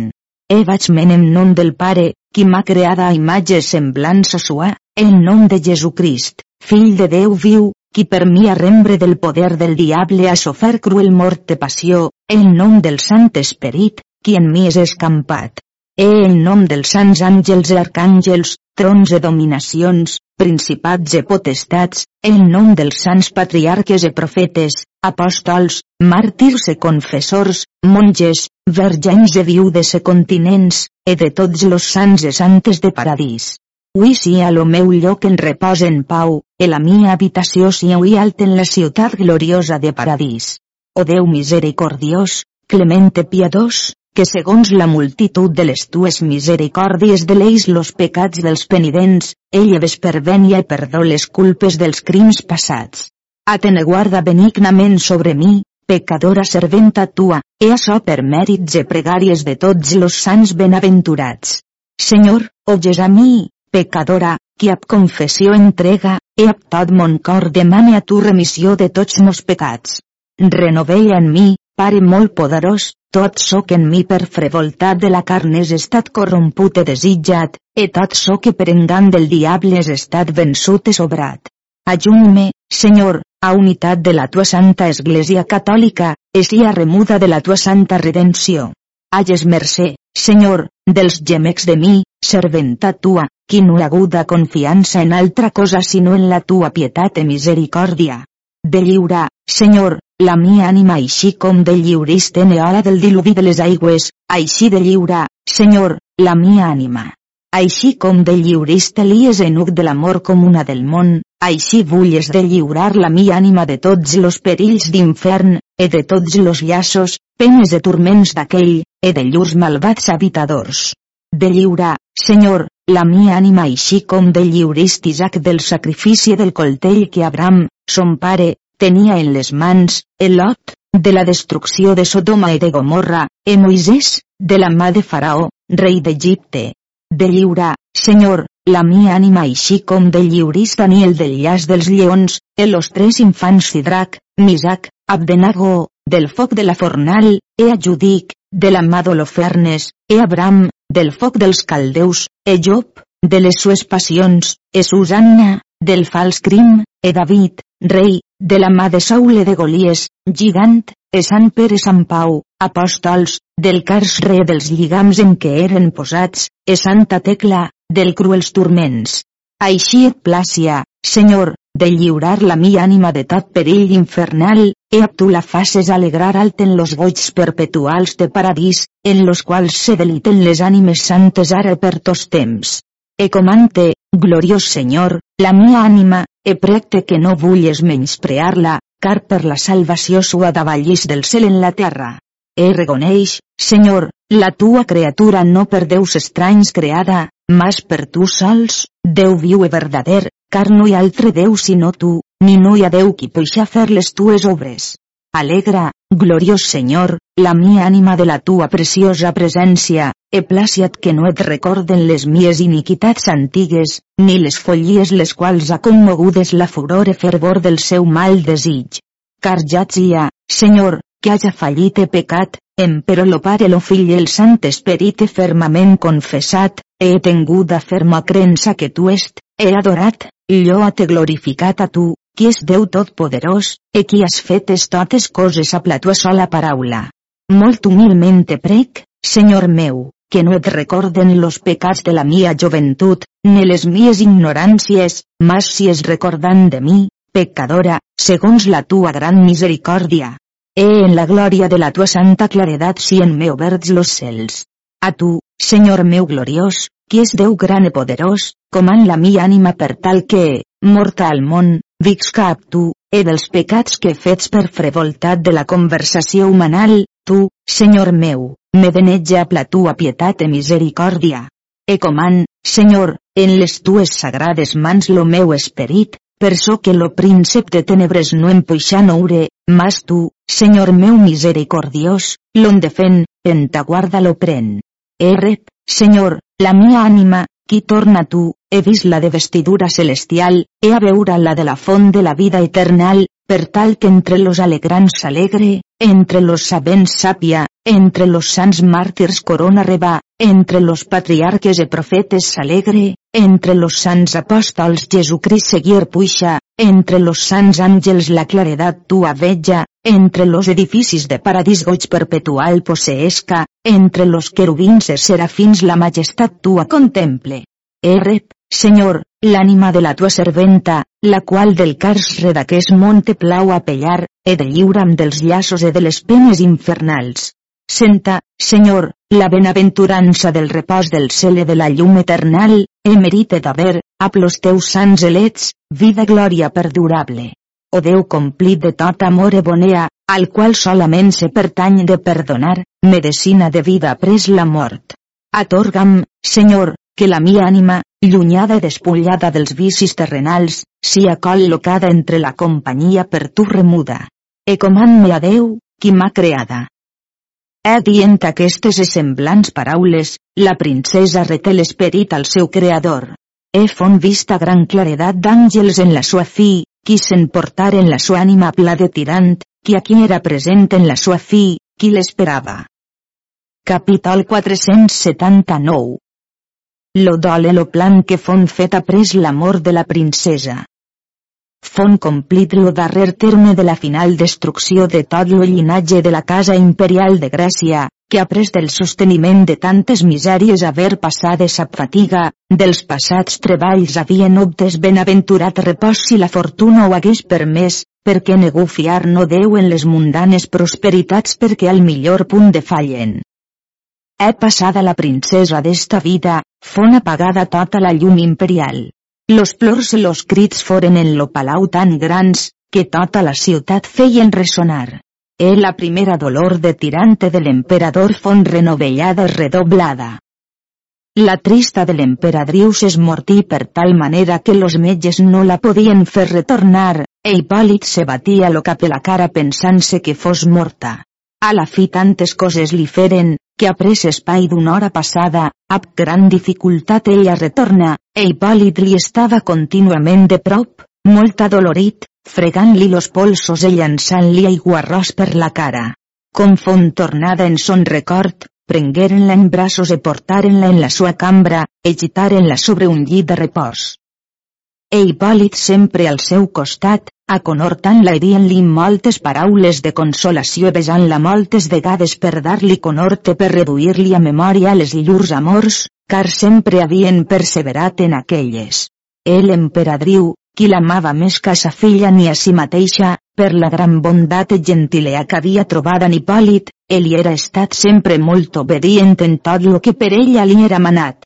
E vaig men en nom del Pare, qui m'ha creada a imatge semblança sua, en nom de Jesucrist, fill de Déu viu, qui per mi arrembre del poder del diable ha sofert cruel mort de passió, en nom del Sant Esperit, qui en mi és escampat. E en nom dels sants àngels i arcàngels, trons e dominacions, principats e potestats, en nom dels sants patriarques e profetes, apòstols, màrtirs e confessors, monges, vergens e viudes e continents, e de tots los sants e santes de paradís. Ui sia lo meu lloc en repòs en pau, e la mia habitació sia ui alt en la ciutat gloriosa de paradís. O Déu misericordiós, clemente piadós, que segons la multitud de les tues misericòrdies deleis los pecats dels penidents, ell ves per venia i perdó les culpes dels crims passats. Atene guarda benignament sobre mi, pecadora serventa tua, e açò per mèrits e pregàries de tots los sants benaventurats. Senyor, oges a mi, pecadora, qui ab confessió entrega, e ab tot mon cor demane a tu remissió de tots mos pecats. Renovella en mi, Pare molt poderós, tot que en mi per frevoltat de la carn és estat corromput e desitjat, e tot so que per engant del diable és estat vençut e sobrat. Ajunme, Senyor, a unitat de la tua santa Església Catòlica, és sia remuda de la tua santa redempció. Hages mercè, Senyor, dels gemecs de mi, serventa tua, qui no aguda confiança en altra cosa sinó en la tua pietat e misericòrdia. De lliurar, Senyor, la mia ànima així com de lliuriste en hora del diluvi de les aigües, així de lliurar, Senyor, la mia ànima. Així com de lliuriste Elies enuc de l'amor comuna del món, així vulles de lliurar la mia ànima de tots los perills d'infern, e de tots los llaços, penes de turments d'aquell, e de llurs malvats habitadors. De lliurar, Senyor, la mia ànima així com de lliurist Isaac del sacrifici del coltell que Abram, son pare, tenia en les mans, el lot, de la destrucció de Sodoma i de Gomorra, e Moisès, de la mà de Faraó, rei d'Egipte. De lliurar, Senyor, la mia ànima així com de lliurís Daniel del llaç dels lleons, e los tres infants Sidrac, Misac, Abdenago, del foc de la fornal, e a Judic, de la mà d'Holofernes, e Abram, del foc dels caldeus, e Job, de les sues passions, e Susanna, del fals crim, e David, rei, de la mà de Saul e de Golies, gigant, e Sant Pere Sant Pau, apòstols, del cars re dels lligams en què eren posats, e Santa Tecla, del cruels turments. Així et plàcia, Senyor, de lliurar la mi ànima de tot perill infernal, e a tu la faces alegrar alt en los goigs perpetuals de paradís, en los quals se deliten les ànimes santes ara per tos temps. E comante, gloriós Senyor, la mia ànima, e precte que no vulles menysprear-la, car per la salvació sua davallís del cel en la terra. E regoneix, Senyor, la tua criatura no per deus estranys creada, mas per tu sols, Déu viu e verdader, car no hi ha altre Déu sinó tu, ni no hi ha Déu qui puixa fer les tues obres. Alegra, gloriós Senyor, la mia ànima de la tua preciosa presència, e plàciat que no et recorden les mies iniquitats antigues, ni les follies les quals ha commogudes la furor e fervor del seu mal desig. Car ja tzia, Senyor, que haja fallit e pecat, em però lo Pare lo Fill el Sant Esperit he fermament confessat, he tenguda ferma crença que tu est, he adorat, lloat e glorificat a tu, qui és Déu Totpoderós, e qui has fetes totes coses a la tua sola paraula. Molt humilment te prec, Senyor meu, que no et recorden los pecats de la mia joventut, ni les mies ignoràncies, mas si es recordant de mi, pecadora, segons la tua gran misericòrdia. E en la glòria de la tua santa claredat si en me oberts los cels. A tu, Senyor meu gloriós, qui és Déu gran e poderós, coman la mi ànima per tal que, morta al món, visca ab tu, e dels pecats que fets per frevoltat de la conversació humanal, tu, Senyor meu, me benetja la tua pietat e misericòrdia. E coman, Senyor, en les tues sagrades mans lo meu esperit, per so que lo príncep de tenebres no em puixa noure, mas tu, Senyor meu misericordiós, l'on defen, en ta guarda lo pren. E rep, Senyor, la mia ànima, qui torna tu, he vist la de vestidura celestial, he a veure la de la font de la vida eternal, per tal que entre los alegrants s'alegre, entre los sabents sàpia, entre los sants màrtirs corona reba, entre los patriarques e profetes s'alegre, entre los sants apòstols Jesucrist seguir puixa, entre los sants àngels la claredat tua vetja, entre los edificis de paradís goig perpetual poseesca, entre los querubins e serafins la majestat tua contemple. Errep, Senyor, l'ànima de la tua serventa, la qual del cars redaqués monte plau a pellar, e de lliuram dels llaços e de les penes infernals. Senta, Senyor, la benaventurança del repòs del cel de la llum eternal, e merite d'haver, a plos teus sants elets, vida glòria perdurable. O Déu complit de tot amor e bonea, al qual solament se pertany de perdonar, medicina de vida pres la mort. Atorga'm, Senyor, que la mia ànima, llunyada i despullada dels vicis terrenals, sia col·locada entre la companyia per tu remuda. E comand-me a Déu, qui m'ha creada. He dient aquestes e semblants paraules, la princesa reté l'esperit al seu creador. He font vista gran claredat d'àngels en la sua fi, qui s'emportar en la sua ànima pla de tirant, qui aquí era present en la sua fi, qui l'esperava. Capítol 479 Lo dol lo plan que fon fet après la mort de la princesa. Fon complit lo darrer terme de la final destrucció de tot lo llinatge de la casa imperial de Grècia, que après del sosteniment de tantes misèries haver passat de sap fatiga, dels passats treballs havien obtes benaventurat repòs si la fortuna ho hagués permès, perquè negu fiar no Déu en les mundanes prosperitats perquè al millor punt de fallen. He passada la princesa d'esta vida, fon apagada tota la llum imperial. Los plors i los crits foren en lo palau tan grans, que tota la ciutat feien ressonar. E la primera dolor de tirante del emperador fon renovellada redoblada. La trista de l'emperadrius es mortí per tal manera que los metges no la podien fer retornar, e Hipòlit se batia lo cap de la cara pensant-se que fos morta. A la fi tantes coses li feren, que a pres espai d'una hora passada, amb gran dificultat ella retorna, e Hipòlit li estava contínuament de prop, molt adolorit, fregant-li los polsos i llançant-li aiguarròs per la cara. Com font tornada en son record, prengueren-la en braços i portaren-la en la sua cambra, i gitaren-la sobre un llit de repòs. E Hipòlit sempre al seu costat, aconhortant-la i dient-li moltes paraules de consolació besant-la moltes vegades per dar-li conorte per reduir-li a memòria les llurs amors, car sempre havien perseverat en aquelles. El emperadriu, qui l'amava més que a sa filla ni a si mateixa, per la gran bondat i gentilea que havia trobat en Hipòlit, ell era estat sempre molt obedient en tot lo que per ella li era manat.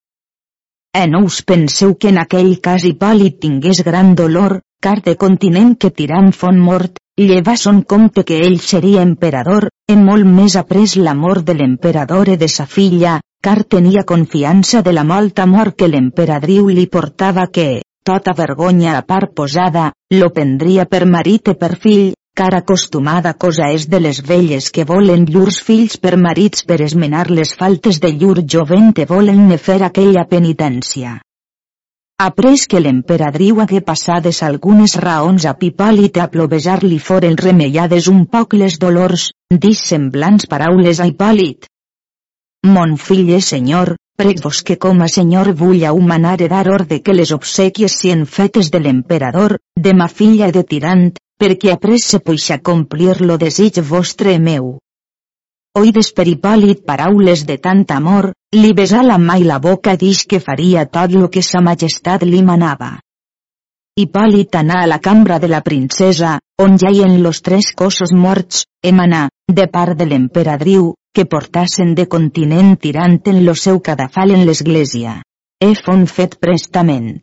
E no us penseu que en aquell cas Hipòlit tingués gran dolor, car de continent que tirant fon mort, lleva son compte que ell seria emperador, e molt més après l'amor de l'emperador e de sa filla, car tenia confiança de la molta mort que l'emperadriu li portava que, tota vergonya a part posada, lo prendria per marit i per fill, car acostumada cosa és de les velles que volen llurs fills per marits per esmenar les faltes de llur jovent i volen ne fer aquella penitència. Après que l'emperadriu hagué passades algunes raons a Pipòlit a plovejar-li foren remeiades un poc les dolors, dis semblants paraules a Hipòlit. Mon fill és senyor, Prec-vos que com a senyor vull humanar e dar orde que les obsequies sien fetes de l'emperador, de ma filla de tirant, perquè après se puixa complir lo desig vostre meu. Oi desperipòlit paraules de tant amor, li besà la mà i la boca dix que faria tot lo que sa majestat li manava. Hipòlit anà a la cambra de la princesa, on jaien los tres cossos morts, emanà, de part de l'emperadriu, que portassen de continent tirant en lo seu cadafal en l'església. E fon fet prestament.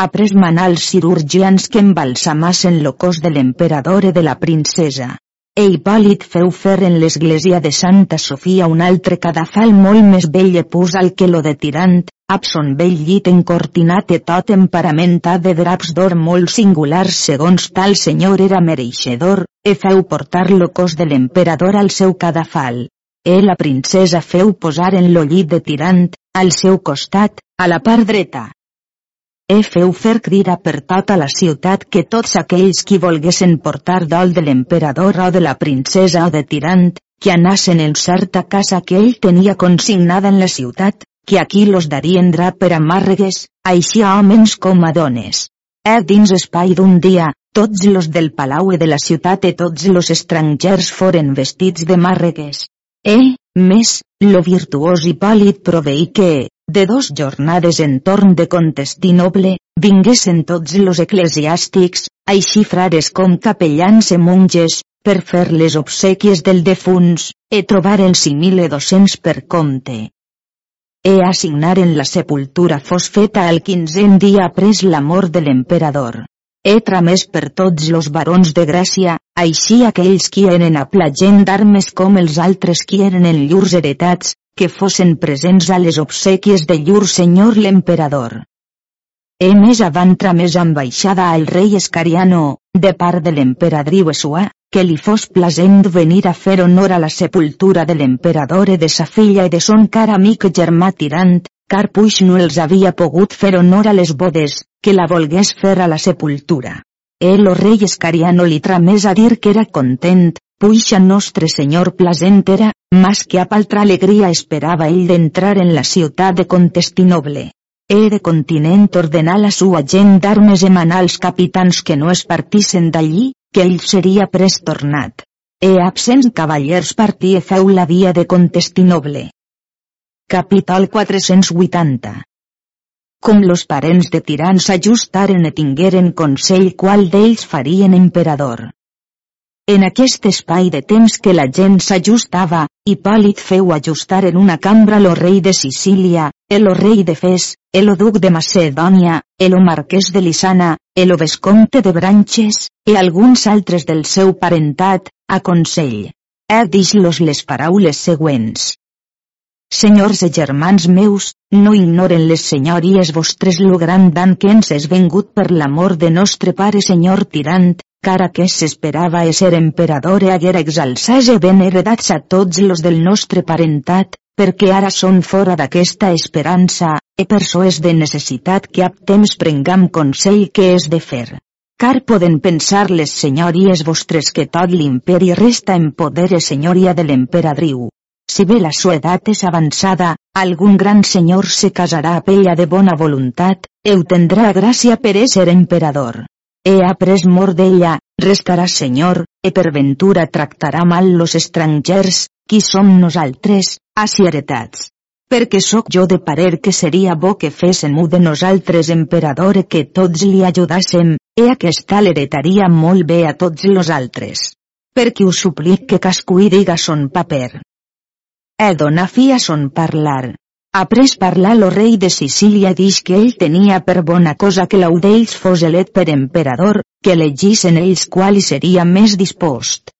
Après manar els cirurgians que embalsamassen lo cos de l'emperador i de la princesa. E Hipòlit feu fer en l'església de Santa Sofia un altre cadafal molt més bell i pus al que lo de tirant, ab son bell llit encortinat i tot emparamentat de draps d'or molt singulars segons tal senyor era mereixedor, e feu portar lo cos de l'emperador al seu cadafal. E la princesa feu posar en lo llit de tirant, al seu costat, a la part dreta. E feu fer crida per tota la ciutat que tots aquells qui volguessin portar dol de l'emperador o de la princesa o de tirant, que anassen en certa casa que ell tenia consignada en la ciutat, que aquí los darien drap per a màrregues, així a homes com a dones. E dins espai d'un dia, tots los del palau i de la ciutat i tots los estrangers foren vestits de màrregues. E, més, lo virtuós i pàl·lid proveí que, de dos jornades en torn de Contestinoble, vinguessin tots los eclesiàstics, així frares com capellans i monges, per fer les obsequies del defuns, e trobaren doscents per compte. E assignaren la sepultura fos feta al quinzen dia après la mort de l'emperador. E tramès per tots los barons de Gràcia, així aquells qui eren a plagent d'armes com els altres qui eren en llurs heretats, que fossen presents a les obsequies de llur senyor l'emperador. E més avant tramés ambaixada al rei Escariano, de part de l'emperadriu Esua, que li fos plasent venir a fer honor a la sepultura de l'emperador i de sa filla i de son car amic germà tirant, car puix no els havia pogut fer honor a les bodes, que la volgués fer a la sepultura. El o rei Escariano li tramés a dir que era content, puixa nostre senyor placent era, mas que a paltra alegria esperava ell d'entrar en la ciutat de Contestinoble. De continent ordenar la sua gent d'armes emanar als capitans que no es partissen d'allí, que ell seria pres tornat. E absents cavallers partia feu la via de Contestinoble. Capital 480 com los parents de tirans s'ajustaren e tingueren consell qual d'ells farien emperador. En aquest espai de temps que la gent s'ajustava, Hipòlit feu ajustar en una cambra lo rei de Sicília, el rei de Fes, el duc de Macedònia, el marquès de Lisana, el vescomte de Branches, i alguns altres del seu parentat, a consell. He dix-los les paraules següents. Senyors i germans meus, no ignoren les senyories vostres lo gran dan que ens és vengut per l'amor de nostre pare senyor tirant, cara que s'esperava ser emperador e haguera exalçats e ben heredats a tots los del nostre parentat, perquè ara són fora d'aquesta esperança, e per so és de necessitat que ap temps prengam consell que és de fer. Car poden pensar les senyories vostres que tot l'imperi resta en poder e senyoria de l'emperadriu. Si bé la sua edat és avançada, algun gran senyor se casarà a ella de bona voluntat, eu tendrà gràcia per ésser emperador. He après mort d'ella, restarà senyor, e per ventura tractarà mal los estrangers, qui som nosaltres, asieretats. Perquè sóc jo de parer que seria bo que fesen de nosaltres emperador que tots li ajudassem, e aquesta l'heretaria molt bé a tots los altres. Perquè us suplic que cascuí diga son paper e dona fi a son parlar. Après parlar lo rei de Sicília dix que ell tenia per bona cosa que l'audells fos elet per emperador, que elegissen ells qual hi seria més dispost.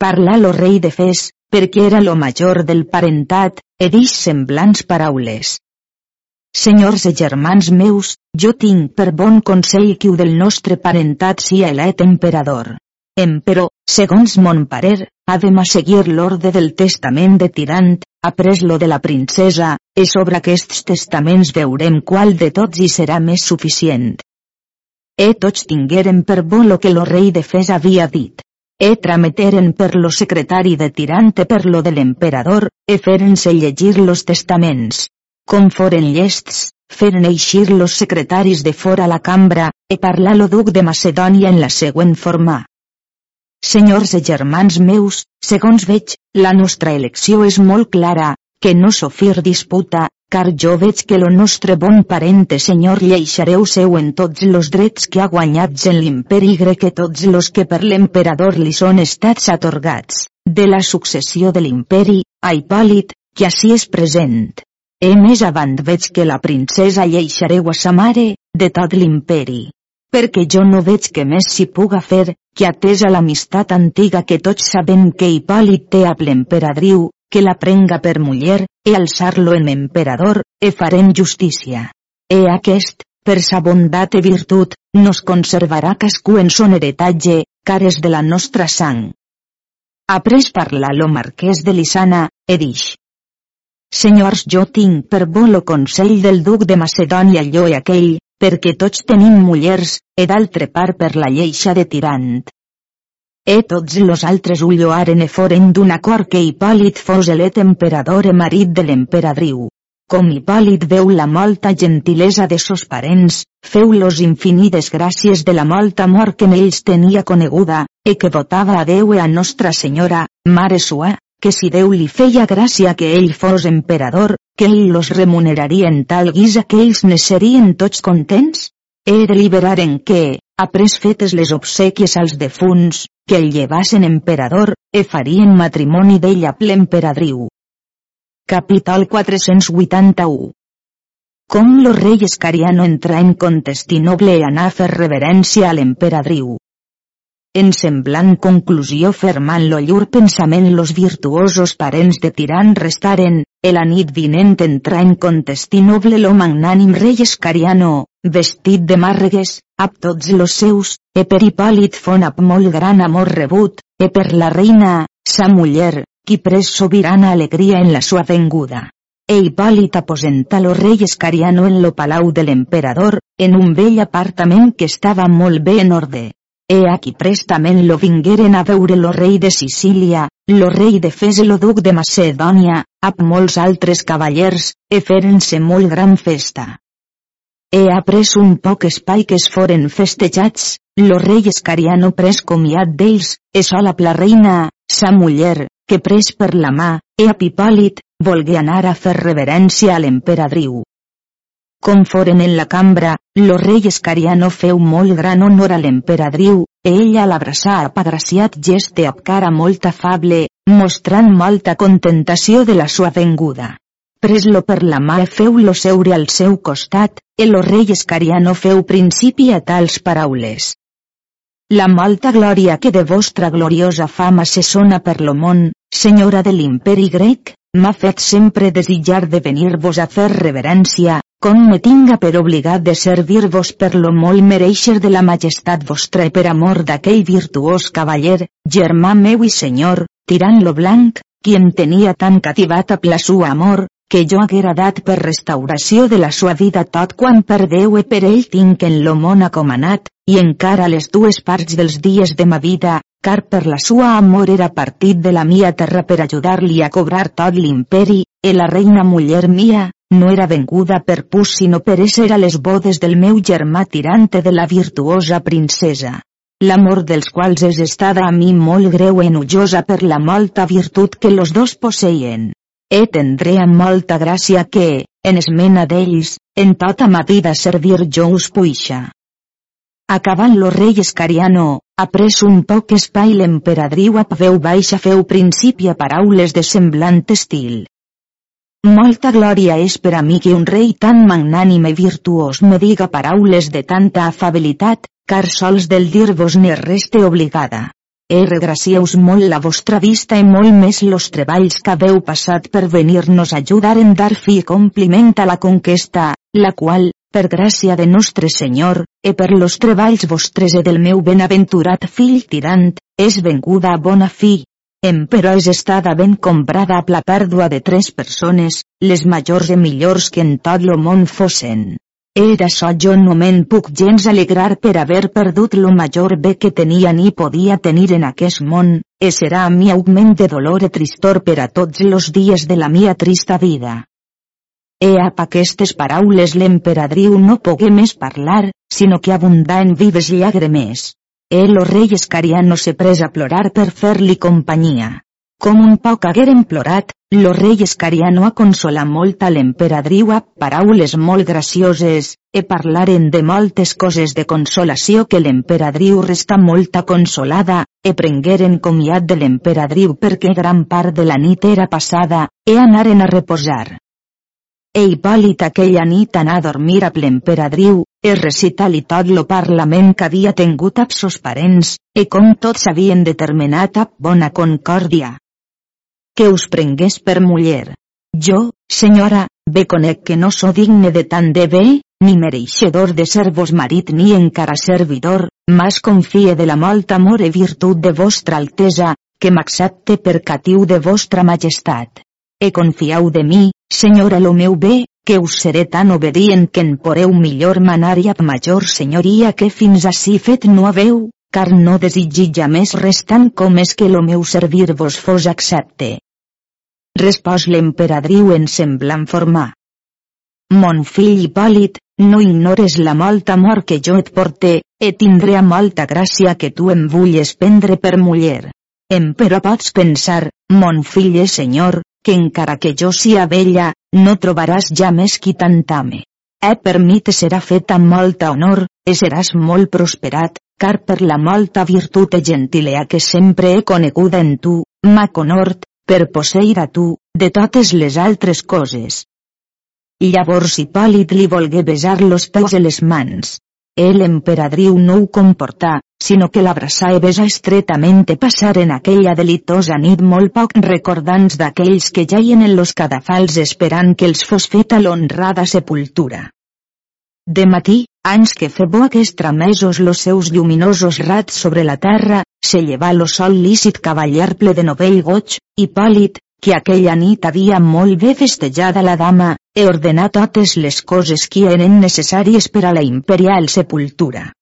Parlar lo rei de Fes, perquè era lo major del parentat, e dix semblants paraules. Senyors i germans meus, jo tinc per bon consell que del nostre parentat sia elet emperador. Emperò, segons mon parer, ha de seguir l'ordre del testament de Tirant, après lo de la princesa, i sobre aquests testaments veurem qual de tots hi serà més suficient. E tots tingueren per bo lo que lo rei de Fes havia dit. E trameteren per lo secretari de Tirant e per lo de l'emperador, e feren-se llegir los testaments. Com foren llests, feren eixir los secretaris de fora la cambra, e parlar lo duc de Macedònia en la següent forma. Senyors i germans meus, segons veig, la nostra elecció és molt clara, que no sofir disputa, car jo veig que lo nostre bon parente senyor lleixareu seu en tots los drets que ha guanyats en l'imperi grec i tots los que per l'emperador li són estats atorgats, de la successió de l'imperi, a Hipòlit, que així és present. E més avant veig que la princesa lleixareu a sa mare, de tot l'imperi perquè jo no veig que més s'hi puga fer, que atesa l'amistat antiga que tots sabem que Hipòlit té amb l'emperadriu, que la prenga per muller, e alçar-lo en emperador, e farem justícia. E aquest, per sa bondat e virtut, nos conservarà cascú en son heretatge, car és de la nostra sang. Après parlar lo marquès de Lisana, e dix. Senyors jo tinc per bo lo consell del duc de Macedònia allò i aquell, perquè tots tenim mullers, e d'altre part per la lleixa de tirant. E tots los altres ho lloaren e foren d'un acord que Hipòlit fos elet emperador e marit de l'emperadriu. Com Hipòlit veu la molta gentilesa de sos parents, feu los infinides gràcies de la molta mort que en ells tenia coneguda, e que votava a Déu e a Nostra Senyora, Mare Sua, que si Déu li feia gràcia que ell fos emperador, que ell los remuneraria en tal guisa que ells ne serien tots contents? He deliberar en què, après fetes les obsequies als defunts, que el llevassen emperador, e farien matrimoni d'ell a l'emperadriu. Capital 481 Com lo rei Escariano entra en Contestinoble i anar a fer reverència a l'emperadriu. En semblant conclusió fermant lo llur pensament los virtuosos parents de Tirant restaren, el nit vinent entra en contestinoble lo magnànim rei Escariano, vestit de màrregues, ab tots los seus, e per Hipòlit fon ab molt gran amor rebut, e per la reina, sa muller, qui pres sobirana alegria en la sua venguda. e Hipòlit aposentà lo rei Escariano en lo palau de l'emperador, en un vell apartament que estava molt bé en ordre. E aquí prestament lo vingueren a veure lo rei de Sicília, lo rei de Fes lo duc de Macedònia, amb molts altres cavallers, e feren-se molt gran festa. E après un poc espai que es foren festejats, lo rei Escariano pres comiat d'ells, e sola la reina, sa muller, que pres per la mà, e a Pipòlit, volgué anar a fer reverència a l'emperadriu. Com foren en la cambra, lo rei Escariano feu molt gran honor a l'emperadriu, e ella l'abraçà a agraciat geste amb cara molt afable, mostrant molta contentació de la sua venguda. Pres-lo per la mà e feu-lo seure al seu costat, e lo rei Escariano feu principi a tals paraules. La molta glòria que de vostra gloriosa fama se sona per lo món, senyora de l'imperi grec, m'ha fet sempre desitjar de venir-vos a fer reverència, com me tinga per obligat de servir-vos per lo molt mereixer de la majestat vostra i per amor d'aquell virtuós cavaller, germà meu i senyor, tirant lo blanc, qui em tenia tan cativat a la sua amor, que jo haguera dat per restauració de la sua vida tot quan per Déu e per ell tinc en lo món acomanat, i encara les dues parts dels dies de ma vida, car per la sua amor era partit de la mia terra per ajudar-li a cobrar tot l'imperi, e la reina muller mia, no era venguda per pus sinó per ésser a les bodes del meu germà tirante de la virtuosa princesa. L'amor dels quals és estada a mi molt greu enullosa per la molta virtut que los dos posseien. E tendré amb molta gràcia que, en esmena d'ells, en tota ma vida servir jo us puixa. Acabant lo rei Escariano, après un poc espai l'emperadriu a veu baixa feu principi a paraules de semblant estil. Molta glòria és per a mi que un rei tan magnànime i virtuós me diga paraules de tanta afabilitat, car sols del dir-vos ne reste obligada. E regracieu molt la vostra vista i molt més los treballs que haveu passat per venir-nos ajudar en dar fi i compliment a la conquesta, la qual, per gràcia de nostre Senyor, e per los treballs vostres e del meu benaventurat fill tirant, és venguda a bona fi. Em però és estada ben comprada a la pèrdua de tres persones, les majors e millors que en tot lo món fossin. Era so jo no me'n puc gens alegrar per haver perdut lo major bé que tenia ni podia tenir en aquest món, e serà a mi augment de dolor e tristor per a tots los dies de la mia trista vida. E ap aquestes paraules l'emperadriu no pogué més parlar, sinó que abundà en vives llàgrimes. El o rei Escariano se pres a plorar per fer-li companyia. Com un poc hagueren plorat, lo rei Escariano a consolar molt a l'emperadriu a paraules molt gracioses, e parlaren de moltes coses de consolació que l'emperadriu resta molta consolada, e prengueren comiat de l'emperadriu perquè gran part de la nit era passada, e anaren a reposar. E Hipòlit aquella nit anà a dormir a l'emperadriu, e recitar-li tot lo parlament que havia tingut amb sos parents, e com tots havien determinat amb bona concòrdia. Que us prengués per muller. Jo, senyora, bé conec que no so digne de tant de bé, ni mereixedor de ser vos marit ni encara servidor, mas confie de la molt amor e virtut de vostra altesa, que m'accepte per catiu de vostra majestat e confiau de mi, senyora lo meu bé, que us seré tan obedient que en poreu millor manar i amb major senyoria que fins ací fet no haveu, car no desitgi ja més res tant com és que lo meu servir vos fos accepte. Respòs l'emperadriu en semblant formar. Mon fill Hipòlit, no ignores la molta amor que jo et porte, e tindré molta gràcia que tu em vulles prendre per muller. Em però pots pensar, mon fill és senyor, que encara que jo sia vella, no trobaràs ja més qui t'entame. E per mi te serà fet amb molta honor, e seràs molt prosperat, car per la molta virtut e gentilea que sempre he coneguda en tu, m'ha conort, per posseir a tu, de totes les altres coses. Llavors Hipòlit li volgué besar los peus i les mans. El emperadriu no ho comportà, sinó que l'abraçà i besa estretament passaren aquella delitosa nit molt poc recordants d'aquells que jaien en los cadafals esperant que els fos feta l'honrada sepultura. De matí, anys que febo aquest tramesos los seus lluminosos rats sobre la terra, se llevà lo sol lícit cavaller ple de novell goig, i pàl·lid, que aquella nit havia molt bé festejada la dama, e ordenat totes les coses que eren necessàries per a la imperial sepultura.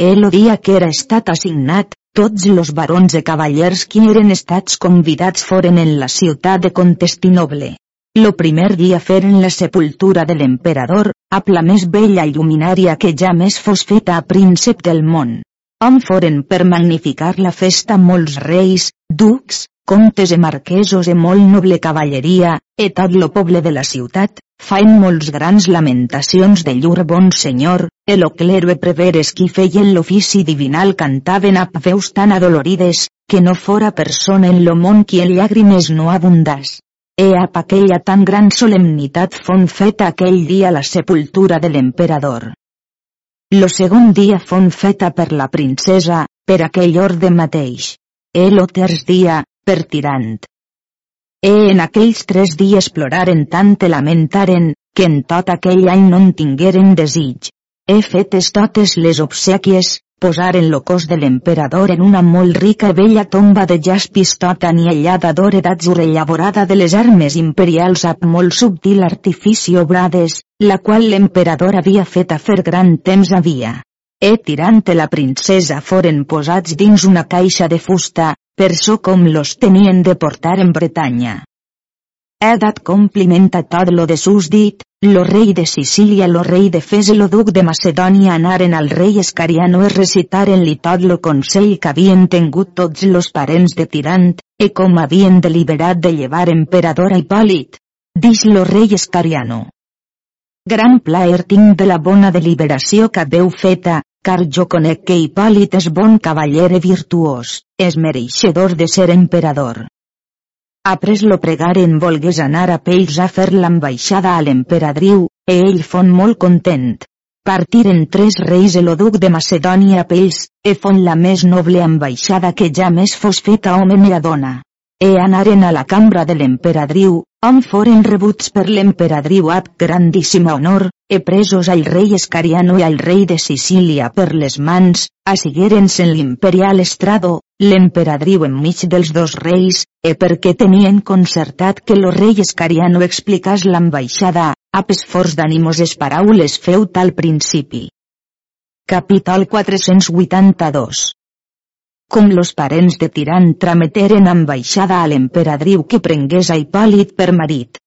El dia que era estat assignat, tots los barons e cavallers que eren estats convidats foren en la ciutat de Contestinoble. Lo primer dia feren la sepultura de l'emperador, amb la més bella lluminària que ja més fos feta a príncep del món. On foren per magnificar la festa molts reis, ducs, comtes e marquesos e molt noble cavalleria, e tot lo poble de la ciutat, faen molts grans lamentacions de llur bon senyor, e lo clero e preveres qui feien l'ofici divinal cantaven a veus tan adolorides, que no fora persona en lo món qui en llàgrimes no abundas. E ap aquella tan gran solemnitat fon feta aquell dia la sepultura de l'emperador. Lo segon dia fon feta per la princesa, per aquell orde mateix. E lo terç dia, per tirant. E en aquells tres dies ploraren tant i lamentaren, que en tot aquell any no en tingueren desig. He fetes totes les obsequies, posaren lo cos de l'emperador en una molt rica i bella tomba de jaspis tota aniellada d'or d'atzur elaborada de les armes imperials amb molt subtil artifici obrades, la qual l'emperador havia fet a fer gran temps havia. E tirant la princesa foren posats dins una caixa de fusta, per so com los tenien de portar en Bretanya. He dat compliment a tot lo de sus dit, lo rei de Sicília lo rei de Fes lo duc de Macedònia anaren al rei Escariano e recitaren-li tot lo consell que havien tingut tots los parents de Tirant, e com havien deliberat de llevar emperador a Hipòlit. Dix lo rei Escariano. Gran plaer tinc de la bona deliberació que veu feta, car jo conec que Hipòlit és bon cavaller e virtuós, és mereixedor de ser emperador. Après lo pregaren volgués anar a Pells a fer l'ambaixada a l'emperadriu, e ell fon molt content. Partiren tres reis el duc de Macedònia a Pells, e fon la més noble ambaixada que ja més fos feta home i a dona. E anaren a la cambra de l'emperadriu, on foren rebuts per l'emperadriu ab grandíssima honor, e presos al rei Escariano i al rei de Sicília per les mans, assigueren-se en l'imperial estrado, l'emperadriu enmig dels dos reis, e perquè tenien concertat que lo rei Escariano explicàs l'ambaixada, ap esforç d'ànimos es paraules feu tal principi. Capítol 482 com los parents de Tirant trameteren ambaixada a l'emperadriu que prengués a Hipòlit per marit.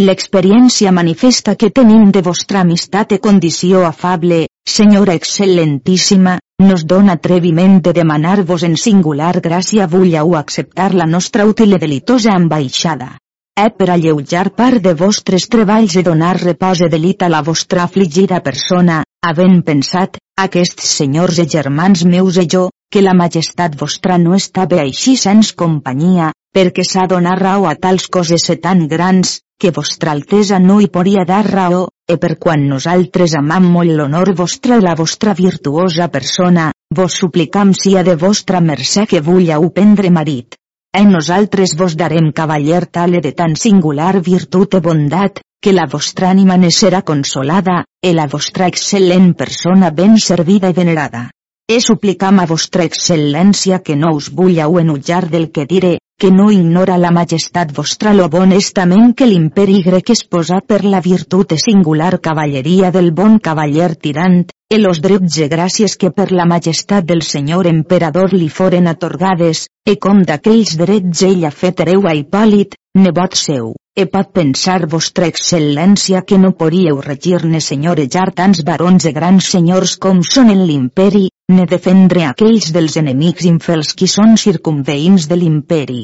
L'experiència manifesta que tenim de vostra amistat e condició afable, senyora excel·lentíssima, nos dona atreviment de demanar-vos en singular gràcia vulleu acceptar la nostra útil i delitosa ambaixada. E per alleujar part de vostres treballs i donar repòs i delit a la vostra afligida persona, havent pensat, aquests senyors i germans meus i jo, que la majestat vostra no estava així sens companyia, perquè s'ha donat raó a tals coses e tan grans, que vostra altesa no hi podria dar raó, e per quan nosaltres amam molt l'honor vostre i la vostra virtuosa persona, vos suplicam sia de vostra mercè que vulleu prendre marit. E nosaltres vos darem cavaller tale de tan singular virtut e bondat, que la vostra ànima ne serà consolada, e la vostra excel·lent persona ben servida i venerada. He suplicam a vostra excel·lència que no us vulleu enutjar del que diré, que no ignora la majestat vostra lo bon estament que l'imperi grec es posa per la virtut e singular cavalleria del bon cavaller tirant, e los drets e gràcies que per la majestat del senyor emperador li foren atorgades, e com d'aquells drets ell ha fet hereu a Hipòlit, nebot seu e pot pensar vostra excel·lència que no podríeu regir-ne senyorejar tants barons e grans senyors com són en l'imperi, ne defendre aquells dels enemics infels qui són circumveïns de l'imperi.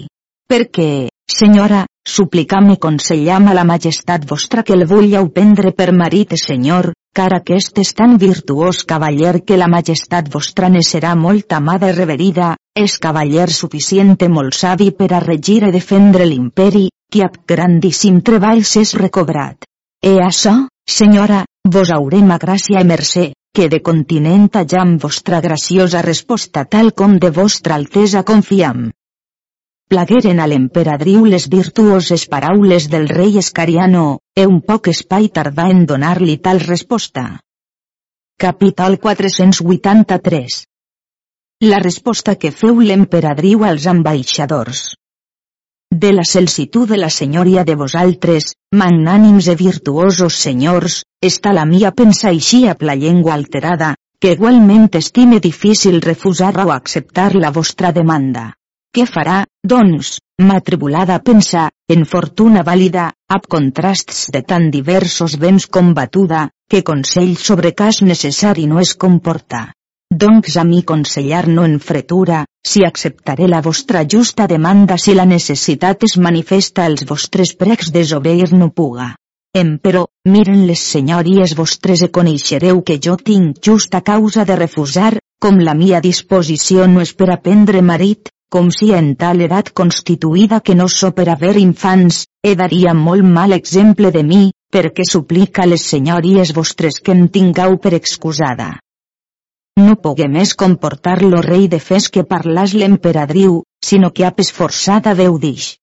Perquè, senyora, suplicam i consellam a la majestat vostra que el vulleu prendre per marit e senyor, car aquest és tan virtuós cavaller que la majestat vostra ne serà molt amada i reverida, és cavaller suficient molt savi per a regir i defendre l'imperi, qui ab grandíssim treball s'és recobrat. E això, senyora, vos haurem a gràcia i mercè, que de continent amb vostra graciosa resposta tal com de vostra altesa confiam. Plagueren a l'emperadriu les virtuoses paraules del rei Escariano, e un poc espai tardà en donar-li tal resposta. Capítol 483 La resposta que feu l'emperadriu als ambaixadors de la celsitud de la senyoria de vosaltres, magnànims e virtuosos senyors, està la mia pensa així a la llengua alterada, que igualment estime difícil refusar o acceptar la vostra demanda. Què farà, doncs, m'atribulada a pensar, en fortuna vàlida, ab contrasts de tan diversos béns combatuda, que consell sobre cas necessari no es comporta. Doncs a mi consellar no en fretura, si acceptaré la vostra justa demanda si la necessitat es manifesta als vostres precs desobeir no puga. Emperò, miren les senyories vostres e coneixereu que jo tinc justa causa de refusar, com la mia disposició no és per a prendre marit, com si en tal edat constituïda que no so per haver infants, he daria molt mal exemple de mi, perquè suplica les senyories vostres que em tingueu per excusada. No pogué més comportar lo rei de fes que parlàs l'emperadriu, sinó que ap esforçada veu dix.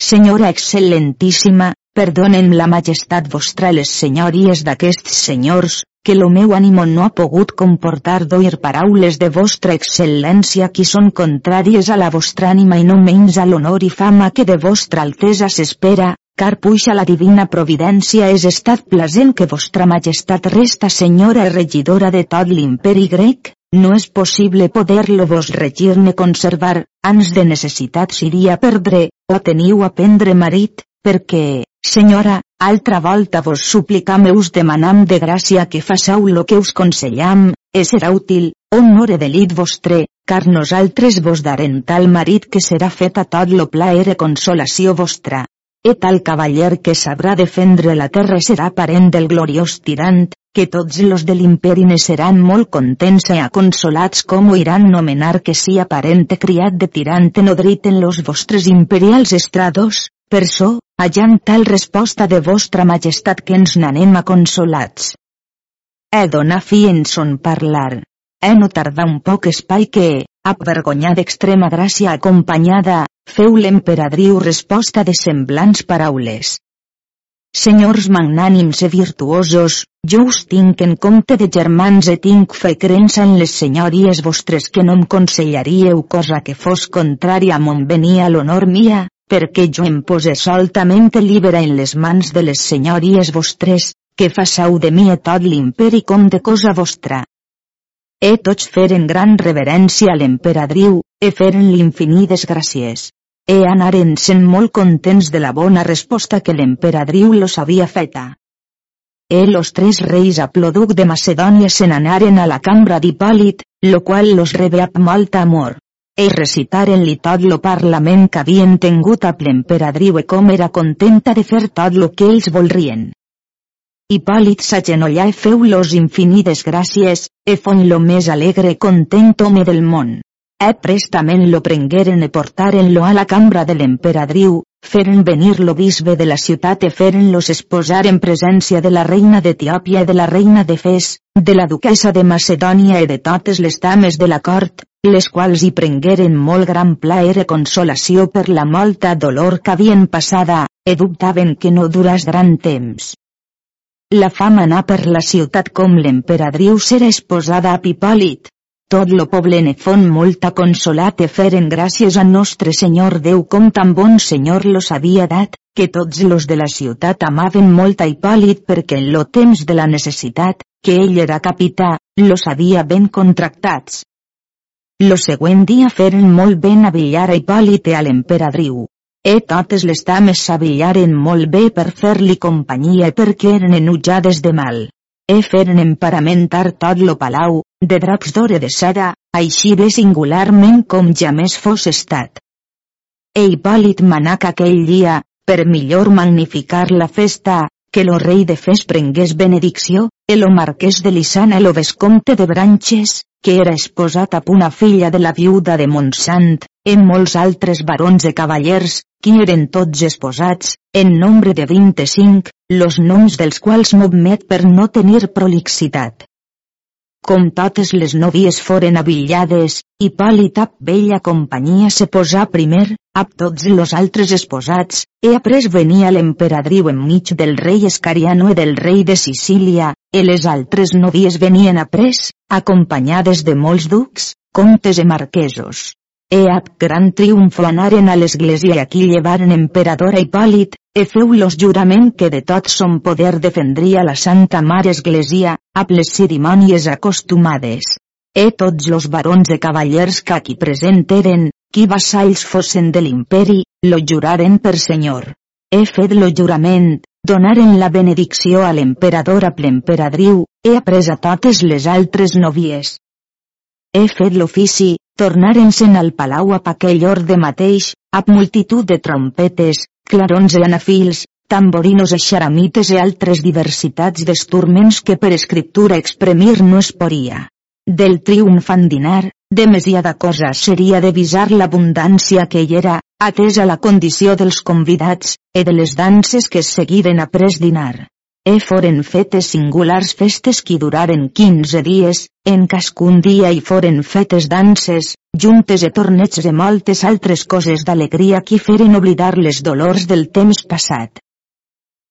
Senyora excel·lentíssima, perdonen la majestat vostra les senyories d'aquests senyors, que lo meu ànimo no ha pogut comportar d'oir paraules de vostra excel·lència qui són contràries a la vostra ànima i no menys a l'honor i fama que de vostra altesa s'espera, car puixa la divina providència és estat plasent que vostra majestat resta senyora i regidora de tot l'imperi grec, no és possible poder-lo vos regir-ne conservar, ans de necessitat s'iria perdre, o teniu a prendre marit, perquè, senyora, altra volta vos suplicam-eus demanam de gràcia que façau lo que us consellam, e serà útil, honore delit vostre, car nosaltres vos darem tal marit que serà fet a tot lo plaer e consolació vostra, E tal cavaller que sabrà defendre la terra serà parent del gloriós tirant, que tots los de l'imperi ne seran molt contents i aconsolats com ho iran nomenar que sia parent criat de tirant nodrit en los vostres imperials estrados, per so, hallant tal resposta de vostra majestat que ens n'anem aconsolats. He donar fi en son parlar. He no tardar un poc espai que, avergonyada d'extrema gràcia acompanyada, feu l'emperadriu resposta de semblants paraules. Senyors magnànims e virtuosos, jo us tinc en compte de germans e tinc fe creença en les senyories vostres que no em consellaríeu cosa que fos contrària a mon venia l'honor mia, perquè jo em pose soltament llibera en les mans de les senyories vostres, que façau de mi a tot l'imperi com de cosa vostra. E tots feren gran reverència a l'emperadriu, e feren l'infinides gràcies e anaren sent molt contents de la bona resposta que l'emperadriu los havia feta. E los tres reis aploduc de Macedònia se n'anaren a la cambra d'Hipòlit, lo qual los rebe amb molt amor. E recitaren-li tot lo parlament que havien tingut a l'emperadriu e com era contenta de fer tot lo que ells volrien. Hipòlit s'agenollà e feu los infinides gràcies, e fon lo més alegre content home del món. E prestament lo prengueren e portaren-lo a la cambra de l'emperadriu, feren venir lo bisbe de la ciutat e feren-los esposar en presència de la reina d'Etiòpia i de la reina de Fes, de la duquesa de Macedònia i de totes les dames de la cort, les quals hi prengueren molt gran plaer e consolació per la molta dolor que havien passada, e dubtaven que no duràs gran temps. La fama anà per la ciutat com l'emperadriu s'era esposada a Pipòlit, tot lo poble ne fon molta consolat e feren gràcies a nostre Senyor Déu com tan bon Senyor los havia dat, que tots los de la ciutat amaven molt a Hipòlit perquè en lo temps de la necessitat, que ell era capità, los havia ben contractats. Lo següent dia feren molt ben a billar a Hipòlit i a l'emperadriu. E totes les dames s'avillaren molt bé per fer-li companyia perquè eren enutjades de mal e feren emparamentar tot lo palau, de draps d'ore de seda, així bé singularment com ja més fos estat. E Hipòlit manà que aquell dia, per millor magnificar la festa, que lo rei de Fes prengués benedicció, e lo marquès de Lisana lo vescomte de Branches, que era esposat a una filla de la viuda de Montsant, en molts altres barons de cavallers, qui eren tots esposats, en nombre de 25, los noms dels quals m'obmet per no tenir prolixitat. Com totes les novies foren avillades, Hipòlit ap bella companyia se posà primer, ap tots los altres esposats, e après venia l'emperadriu enmig del rei Escariano i del rei de Sicília, e les altres novies venien après, acompanyades de molts ducs, comtes i marquesos. E ab gran triomfo anaren a l'església i aquí llevaren emperador a Hipòlit, e feu-los jurament que de tot son poder defendria la Santa Mare Església, ab les cerimònies acostumades. E tots los barons de cavallers que aquí present eren, qui vassalls fossin de l'imperi, lo juraren per senyor. He fet lo jurament, donaren la benedicció a l'emperador a l'emperadriu, he après a totes les altres novies. He fet l'ofici, tornaren-se'n al palau a aquell orde mateix, amb multitud de trompetes, clarons i anafils, tamborinos i xaramites i altres diversitats d'esturments que per escriptura exprimir no es podia. Del triomfant dinar, demasiada cosa seria de visar l'abundància que hi era, atesa la condició dels convidats, e de les danses que seguiren après dinar. E foren fetes singulars festes qui duraren 15 dies, en cascun dia hi foren fetes danses, juntes e tornets de moltes altres coses d'alegria qui feren oblidar les dolors del temps passat.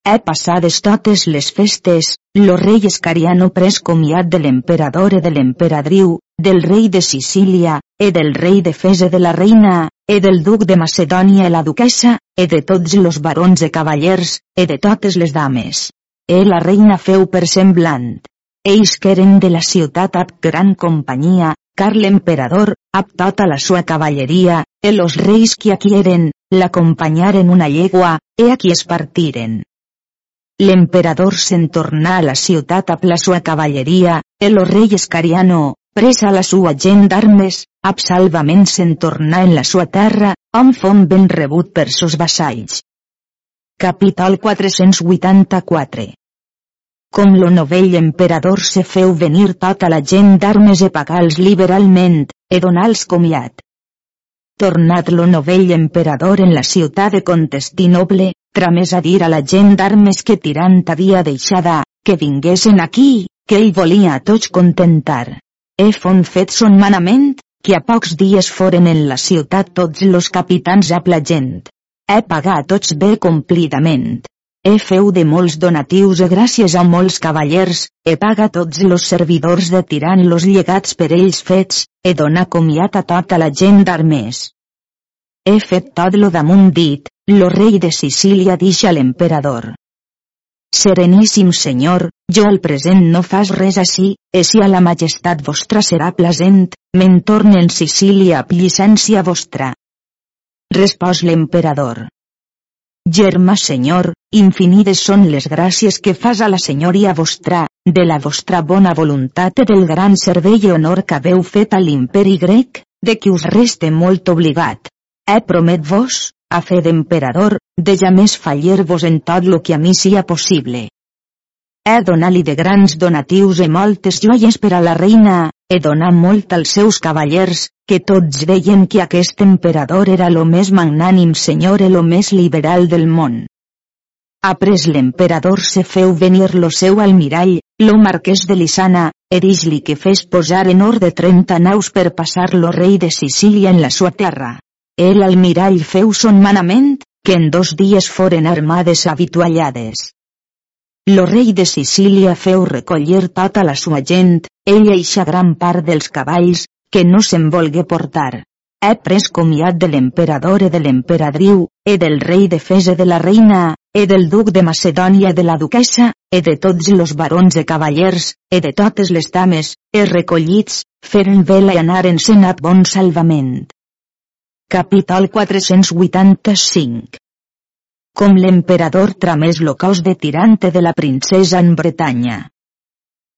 He passades totes les festes, lo rei Escariano pres comiat de l'emperador e de l'emperadriu, del rei de Sicília, e del rei de Fese de la reina, e del duc de Macedònia e la duquessa, e de tots los barons e cavallers, e de totes les dames. E la reina feu per semblant. Ells que eren de la ciutat ab gran companyia, car l'emperador, ab tota la sua cavalleria, e los reis qui aquí eren, l'acompanyaren una llegua, e aquí es partiren. L'emperador se'n tornà a la ciutat amb la sua cavalleria, e lo rei Escariano, presa la sua gent d'armes, absolvament se'n tornà en la sua terra, on fon ben rebut per sos vassalls. Capítol 484 Com lo novell emperador se feu venir tota la gent d'armes e pagals liberalment, e donals comiat. Tornat lo novell emperador en la ciutat de Contestinoble, tramés a dir a la gent d'armes que tirant havia deixada, que vinguessin aquí, que ell volia a tots contentar. He fon fet son manament, que a pocs dies foren en la ciutat tots los capitans a la gent. He pagat tots bé complidament. He feu de molts donatius e gràcies a molts cavallers, he pagat tots los servidors de tirant los llegats per ells fets, he donat comiat a tota la gent d'armes. He fet tot lo damunt dit, lo rei de Sicília dixa l'emperador. Sereníssim senyor, jo al present no fas res així, e si a la majestat vostra serà plasent, me'n torne en Sicília amb llicència vostra. Respòs l'emperador. Germà senyor, infinides són les gràcies que fas a la senyoria vostra, de la vostra bona voluntat i del gran servei i honor que haveu fet a l'imperi grec, de qui us reste molt obligat. He promet vos, a fe d'emperador, de ja més fallir-vos en tot lo que a mi sia possible. He donat-li de grans donatius i moltes joies per a la reina, he donat molt als seus cavallers, que tots veien que aquest emperador era lo més magnànim senyor i lo més liberal del món. Après l'emperador se feu venir lo seu almirall, lo marquès de Lisana, erix-li que fes posar en ordre 30 naus per passar lo rei de Sicília en la sua terra. El almirall feu son manament, que en dos dies foren armades habituallades. Lo rei de Sicília feu recollir tota la sua gent, ell eixa gran part dels cavalls, que no se'n volgué portar. He pres comiat de l'emperador e de l'emperadriu, e del rei de Fese de la reina, e del duc de Macedònia de la duquessa, e de tots los barons e cavallers, e de totes les dames, e recollits, feren vela i anaren-se'n a bon salvament. Capítol 485 Com l'emperador tramés lo cos de tirante de la princesa en Bretanya.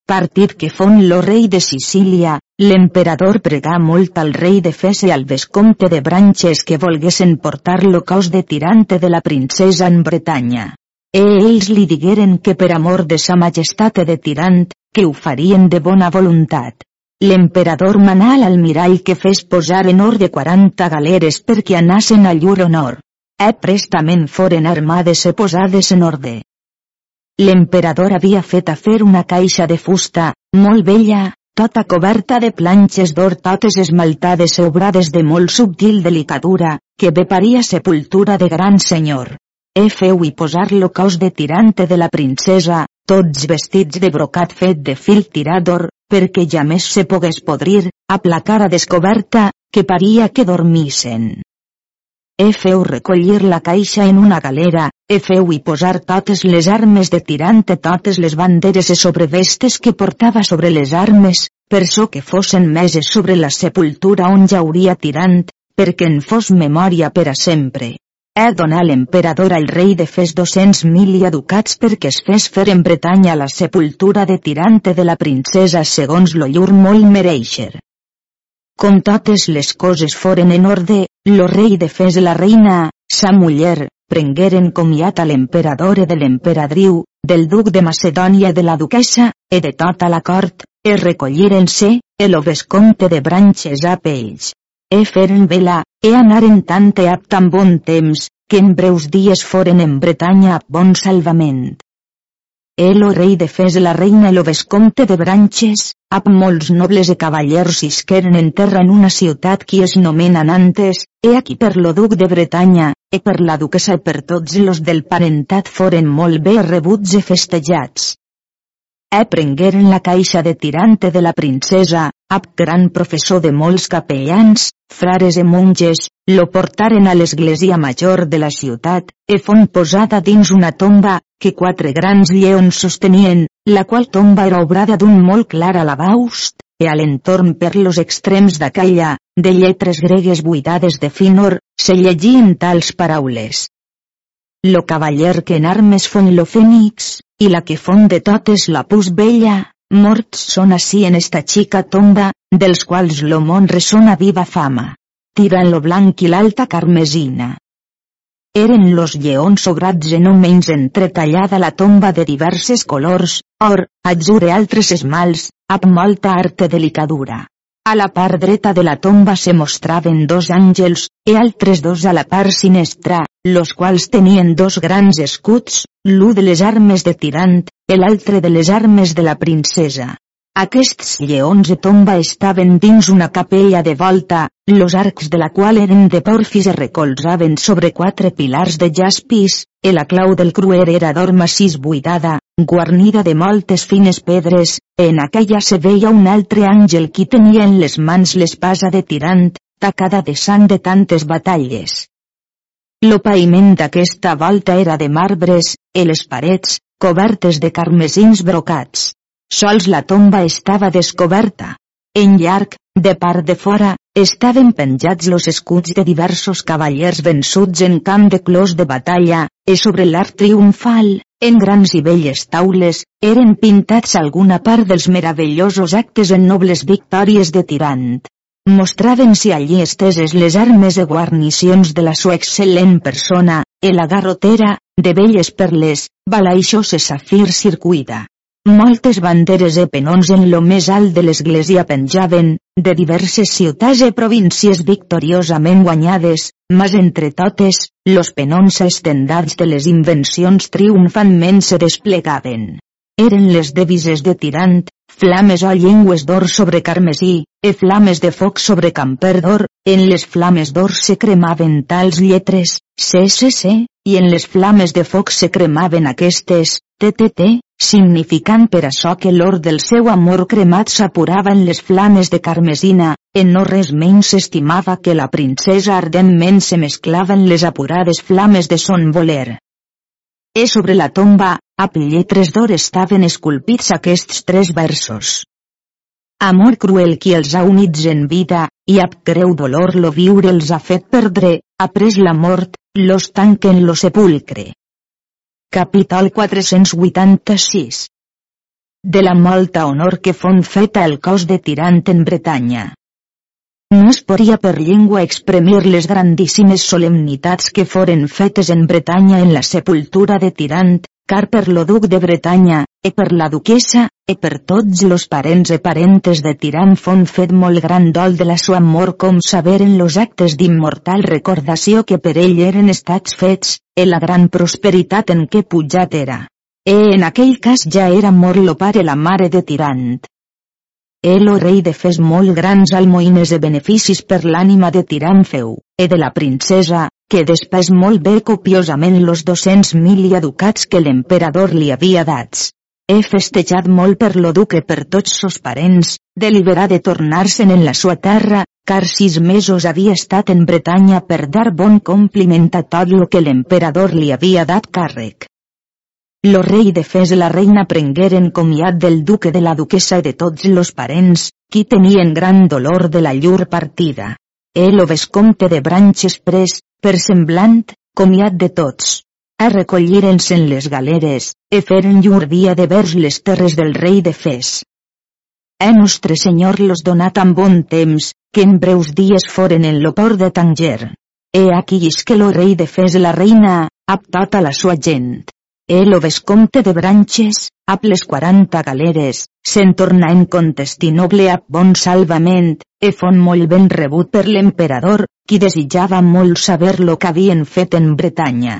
Partit que fon lo rei de Sicília, l'emperador pregà molt al rei de Fese al vescomte de Branches que volguessin portar lo cos de tirante de la princesa en Bretanya. E ells li digueren que per amor de sa majestat de tirant, que ho farien de bona voluntat. L'emperador manà a l'almirall que fes posar en ordre 40 galeres perquè anassen a llur honor. E prestament foren armades e posades en ordre. L'emperador havia fet a fer una caixa de fusta, molt vella, tota coberta de planxes d'or totes esmaltades e obrades de molt subtil delicadura, que bé paria sepultura de gran senyor. E feu i posar lo cos de tirante de la princesa, tots vestits de brocat fet de fil tirador, perquè ja més se pogués podrir, a la cara descoberta, que paria que dormissen. E feu recollir la caixa en una galera, e feu i posar totes les armes de tirant totes les banderes e sobrevestes que portava sobre les armes, per so que fossin meses sobre la sepultura on hauria tirant, perquè en fos memòria per a sempre. He donat l'emperador al rei de fes 200.000 educats perquè es fes fer en Bretanya la sepultura de tirante de la princesa segons lo llur molt mereixer. Com totes les coses foren en orde, lo rei de fes la reina, sa muller, prengueren comiat a l'emperador e de l'emperadriu, del duc de Macedònia de la duquessa, e de tota la cort, e recolliren-se, e lo vescomte de branches a pells. E feren vela, e anaren tant e tan bon temps, que en breus dies foren en Bretanya a bon salvament. El o rei de Fes la reina el o vescomte de Branches, ap molts nobles e cavallers isqueren en terra en una ciutat qui es nomena Nantes, e aquí per lo duc de Bretanya, e per la duquesa e per tots los del parentat foren molt bé rebuts e festejats. E prengueren la caixa de tirante de la princesa, ap gran professor de molts capellans, frares e monges, lo portaren a l'església major de la ciutat, e fon posada dins una tomba, que quatre grans lleons sostenien, la qual tomba era obrada d'un molt clar alabaust, e a l'entorn per los extrems d'aquella, de lletres gregues buidades de finor, se llegien tals paraules. Lo cavaller que en armes fon lo fènix, i la que fon de totes la pus bella, morts són així en esta xica tomba, dels quals lo món ressona viva fama. Tiran lo blanc i l'alta carmesina. Eren los lleons sobrats en un menys entretallada la tomba de diverses colors, or, atzur altres esmals, amb molta arte delicadura. A la part dreta de la tomba se mostraven dos àngels, e altres dos a la part sinestra, los quals tenien dos grans escuts, l'u de les armes de tirant, l'altre de les armes de la princesa. Aquests lleons de tomba estaven dins una capella de volta, los arcs de la qual eren de porfis i recolzaven sobre quatre pilars de jaspis, e la clau del cruer era d'or massís buidada, guarnida de moltes fines pedres, en aquella se veia un altre àngel qui tenia en les mans l'espasa de tirant, tacada de sang de tantes batalles. Lo païment d'aquesta volta era de marbres, e les parets, cobertes de carmesins brocats. Sols la tomba estava descoberta. En llarg, de part de fora, estaven penjats los escuts de diversos cavallers vençuts en camp de clos de batalla, e sobre l'art triomfal, en grans i belles taules, eren pintats alguna part dels meravellosos actes en nobles victòries de tirant. Mostraven-se allí esteses les armes e guarnicions de la sua excel·lent persona, e la garrotera, de belles perles, balaixos e safir circuida. Moltes banderes e penons en lo més alt de l'església penjaven, de diverses ciutats e províncies victoriosament guanyades, mas entre totes, los penons estendats de les invencions triomfantment se desplegaven. Eren les devises de tirant, flames o llengües d'or sobre carmesí, e flames de foc sobre camper d'or, en les flames d'or se cremaven tals lletres, CCC, i en les flames de foc se cremaven aquestes, TTT, significant per açò que l'or del seu amor cremat s'apurava en les flames de carmesina, en no res menys s'estimava que la princesa ardentment se mesclava en les apurades flames de son voler. E sobre la tomba, a lletres d'or estaven esculpits aquests tres versos. Amor cruel qui els ha units en vida, i ab creu dolor lo viure els ha fet perdre, ha pres la mort, los tanquen lo sepulcre. Capítol 486 De la molta honor que fon feta el cos de tirant en Bretanya. No es podia per llengua exprimir les grandíssimes solemnitats que foren fetes en Bretanya en la sepultura de tirant, car per lo duc de Bretanya, e per la duquesa, e per tots los parents e parentes de Tirant fon fet molt gran dol de la sua amor com saberen los actes d'immortal recordació que per ell eren estats fets, e la gran prosperitat en què pujat era. E en aquell cas ja era mort lo pare la mare de Tirant. El o rei de fes molt grans almoines e beneficis per l'ànima de Tirant feu, e de la princesa, que després molt bé copiosament los 200.000 i educats que l'emperador li havia dats. He festejat molt per lo duque per tots sos parents, deliberar de tornar-se'n en la sua terra, car sis mesos havia estat en Bretanya per dar bon compliment a tot lo que l'emperador li havia dat càrrec. Lo rei de Fes la reina prengueren comiat del duque de la duquesa i de tots los parents, qui tenien gran dolor de la llur partida. El o vescomte de Branches pres, per semblant, comiat de tots. A recolliren-se'n les galeres, e feren llur dia de vers les terres del rei de Fes. E nostre senyor los donat amb bon temps, que en breus dies foren en lo port de Tanger. E aquí que lo rei de Fes la reina, ap tota la sua gent. E lo vescomte de Branches, ap les 40 galeres, se'n torna en contestinoble ap bon salvament, e fon molt ben rebut per l'emperador, qui desitjava molt saber lo que havien fet en Bretanya.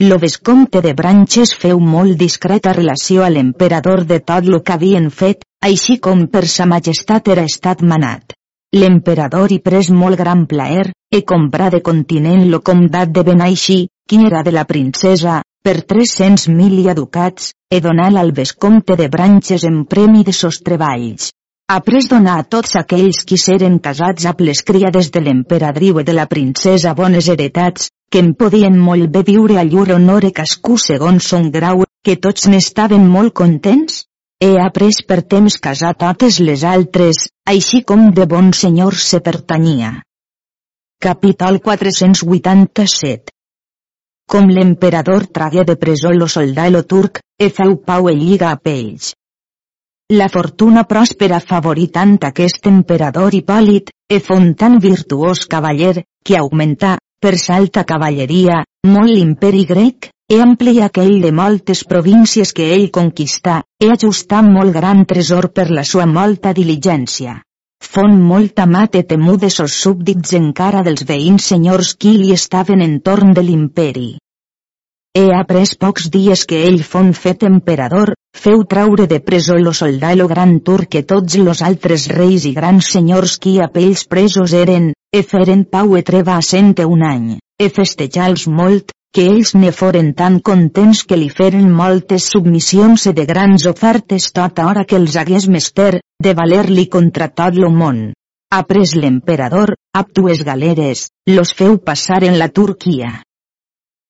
Lo vescomte de Branches feu molt discreta relació a l'emperador de tot lo que havien fet, així com per sa majestat era estat manat. L'emperador hi pres molt gran plaer, e comprà de continent lo comdat de Benaixi, qui era de la princesa, per 300.000 ducats, e donà al vescomte de Branches en premi de sos treballs. Après donar a tots aquells qui seren casats amb les criades de l'emperadriu i de la princesa bones heretats, que en podien molt bé viure a llur honor e cascú segons son grau, que tots n'estaven molt contents? He après per temps casar totes les altres, així com de bon senyor se pertanyia. Capítol 487 Com l'emperador tragué de presó lo soldalo turc, e feu pau e lliga a pells. La fortuna pròspera favorí tant aquest emperador Hipòlit, e fon tan virtuós cavaller, que augmentà, per salta cavalleria, molt l'imperi grec, e ampli aquell de moltes províncies que ell conquistà, e ajustà molt gran tresor per la sua molta diligència. Fon molt amat e temut de sos súbdits encara dels veïns senyors qui li estaven entorn de l'imperi. He après pocs dies que ell fon fet emperador, feu traure de presó lo soldalo gran turc que tots los altres reis i grans senyors qui a pells presos eren, e feren pau e treva a cent un any, e festejals molt, que ells ne foren tan contents que li feren moltes submissions e de grans ofertes tota hora que els hagués mester, de valer-li contra tot lo món. Après l'emperador, ab dues galeres, los feu passar en la Turquia.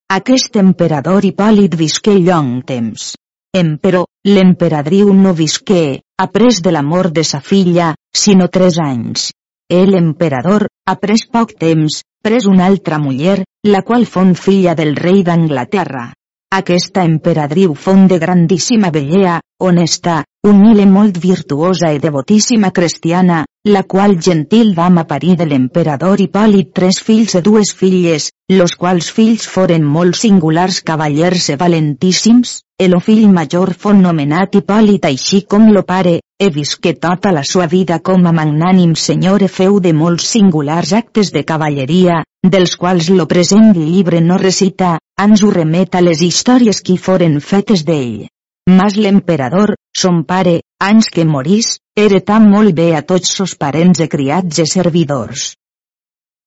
Aquest emperador Hipòlit visqué llong temps. Emperò, l'emperadriu no visqué, après de la mort de sa filla, sinó tres anys. El emperador, après poc temps, pres una altra muller, la qual fon filla del rei d'Anglaterra. Aquesta emperadriu fon de grandíssima bellea, honesta, humile molt virtuosa i devotíssima cristiana, la qual gentil dama parí de l'emperador Hipòlit tres fills i dues filles, los quals fills foren molt singulars cavallers e valentíssims, el fill major fon nomenat Hipòlit així com lo pare, he visqué tota la sua vida com a magnànim senyor e feu de molts singulars actes de cavalleria, dels quals lo present llibre no recita, ans ho remet a les històries qui foren fetes d'ell. Mas l'emperador, son pare, ans que morís, tan molt bé a tots sos parents e criats e servidors.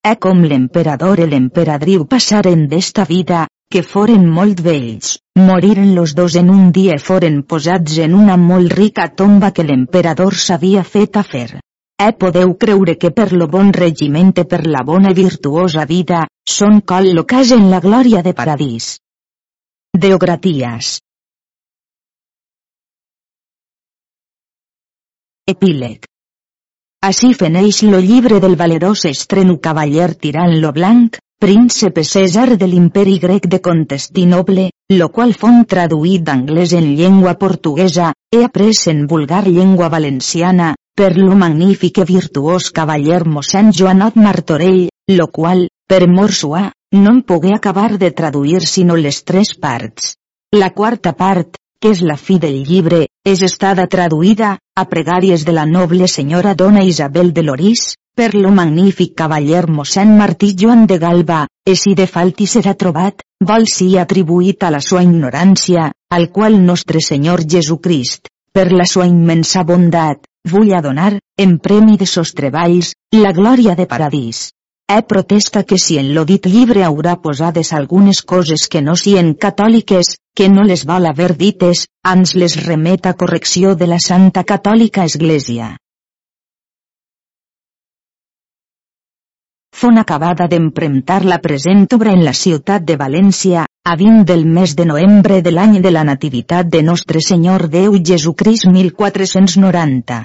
E com l'emperador i l'emperadriu passaren d'esta vida, que foren molt vells, moriren los dos en un dia foren posats en una molt rica tomba que l'emperador s'havia fet a fer. Eh podeu creure que per lo bon regiment i per la bona virtuosa vida, són col·locats en la glòria de paradís. Deograties Epíleg Així feneix lo llibre del valerós estreno cavaller tirant lo blanc, príncipe César de l'imperi grec de Contestinoble, lo qual fon traduït d'anglès en llengua portuguesa, he après en vulgar llengua valenciana, per lo magnífic i virtuós cavaller mossèn Joanot Martorell, lo qual, per mor sua, no em pogué acabar de traduir sinó les tres parts. La quarta part, que és la fi del llibre, és estada traduïda, a pregàries de la noble senyora dona Isabel de Lorís, per lo magnífic cavaller mossèn Martí Joan de Galba, e si de falti serà trobat, vol si atribuït a la sua ignorància, al qual nostre Senyor Jesucrist, per la sua immensa bondat, vull a donar, en premi de sos treballs, la glòria de paradís. He protesta que si en lo dit llibre haurà posades algunes coses que no sien catòliques, que no les vol haver dites, ans les remet a correcció de la Santa Catòlica Església. Fon acabada d'empremtar la present obra en la ciutat de València, a 20 del mes de novembre de l'any de la Nativitat de Nostre Senyor Déu Jesucrist 1490.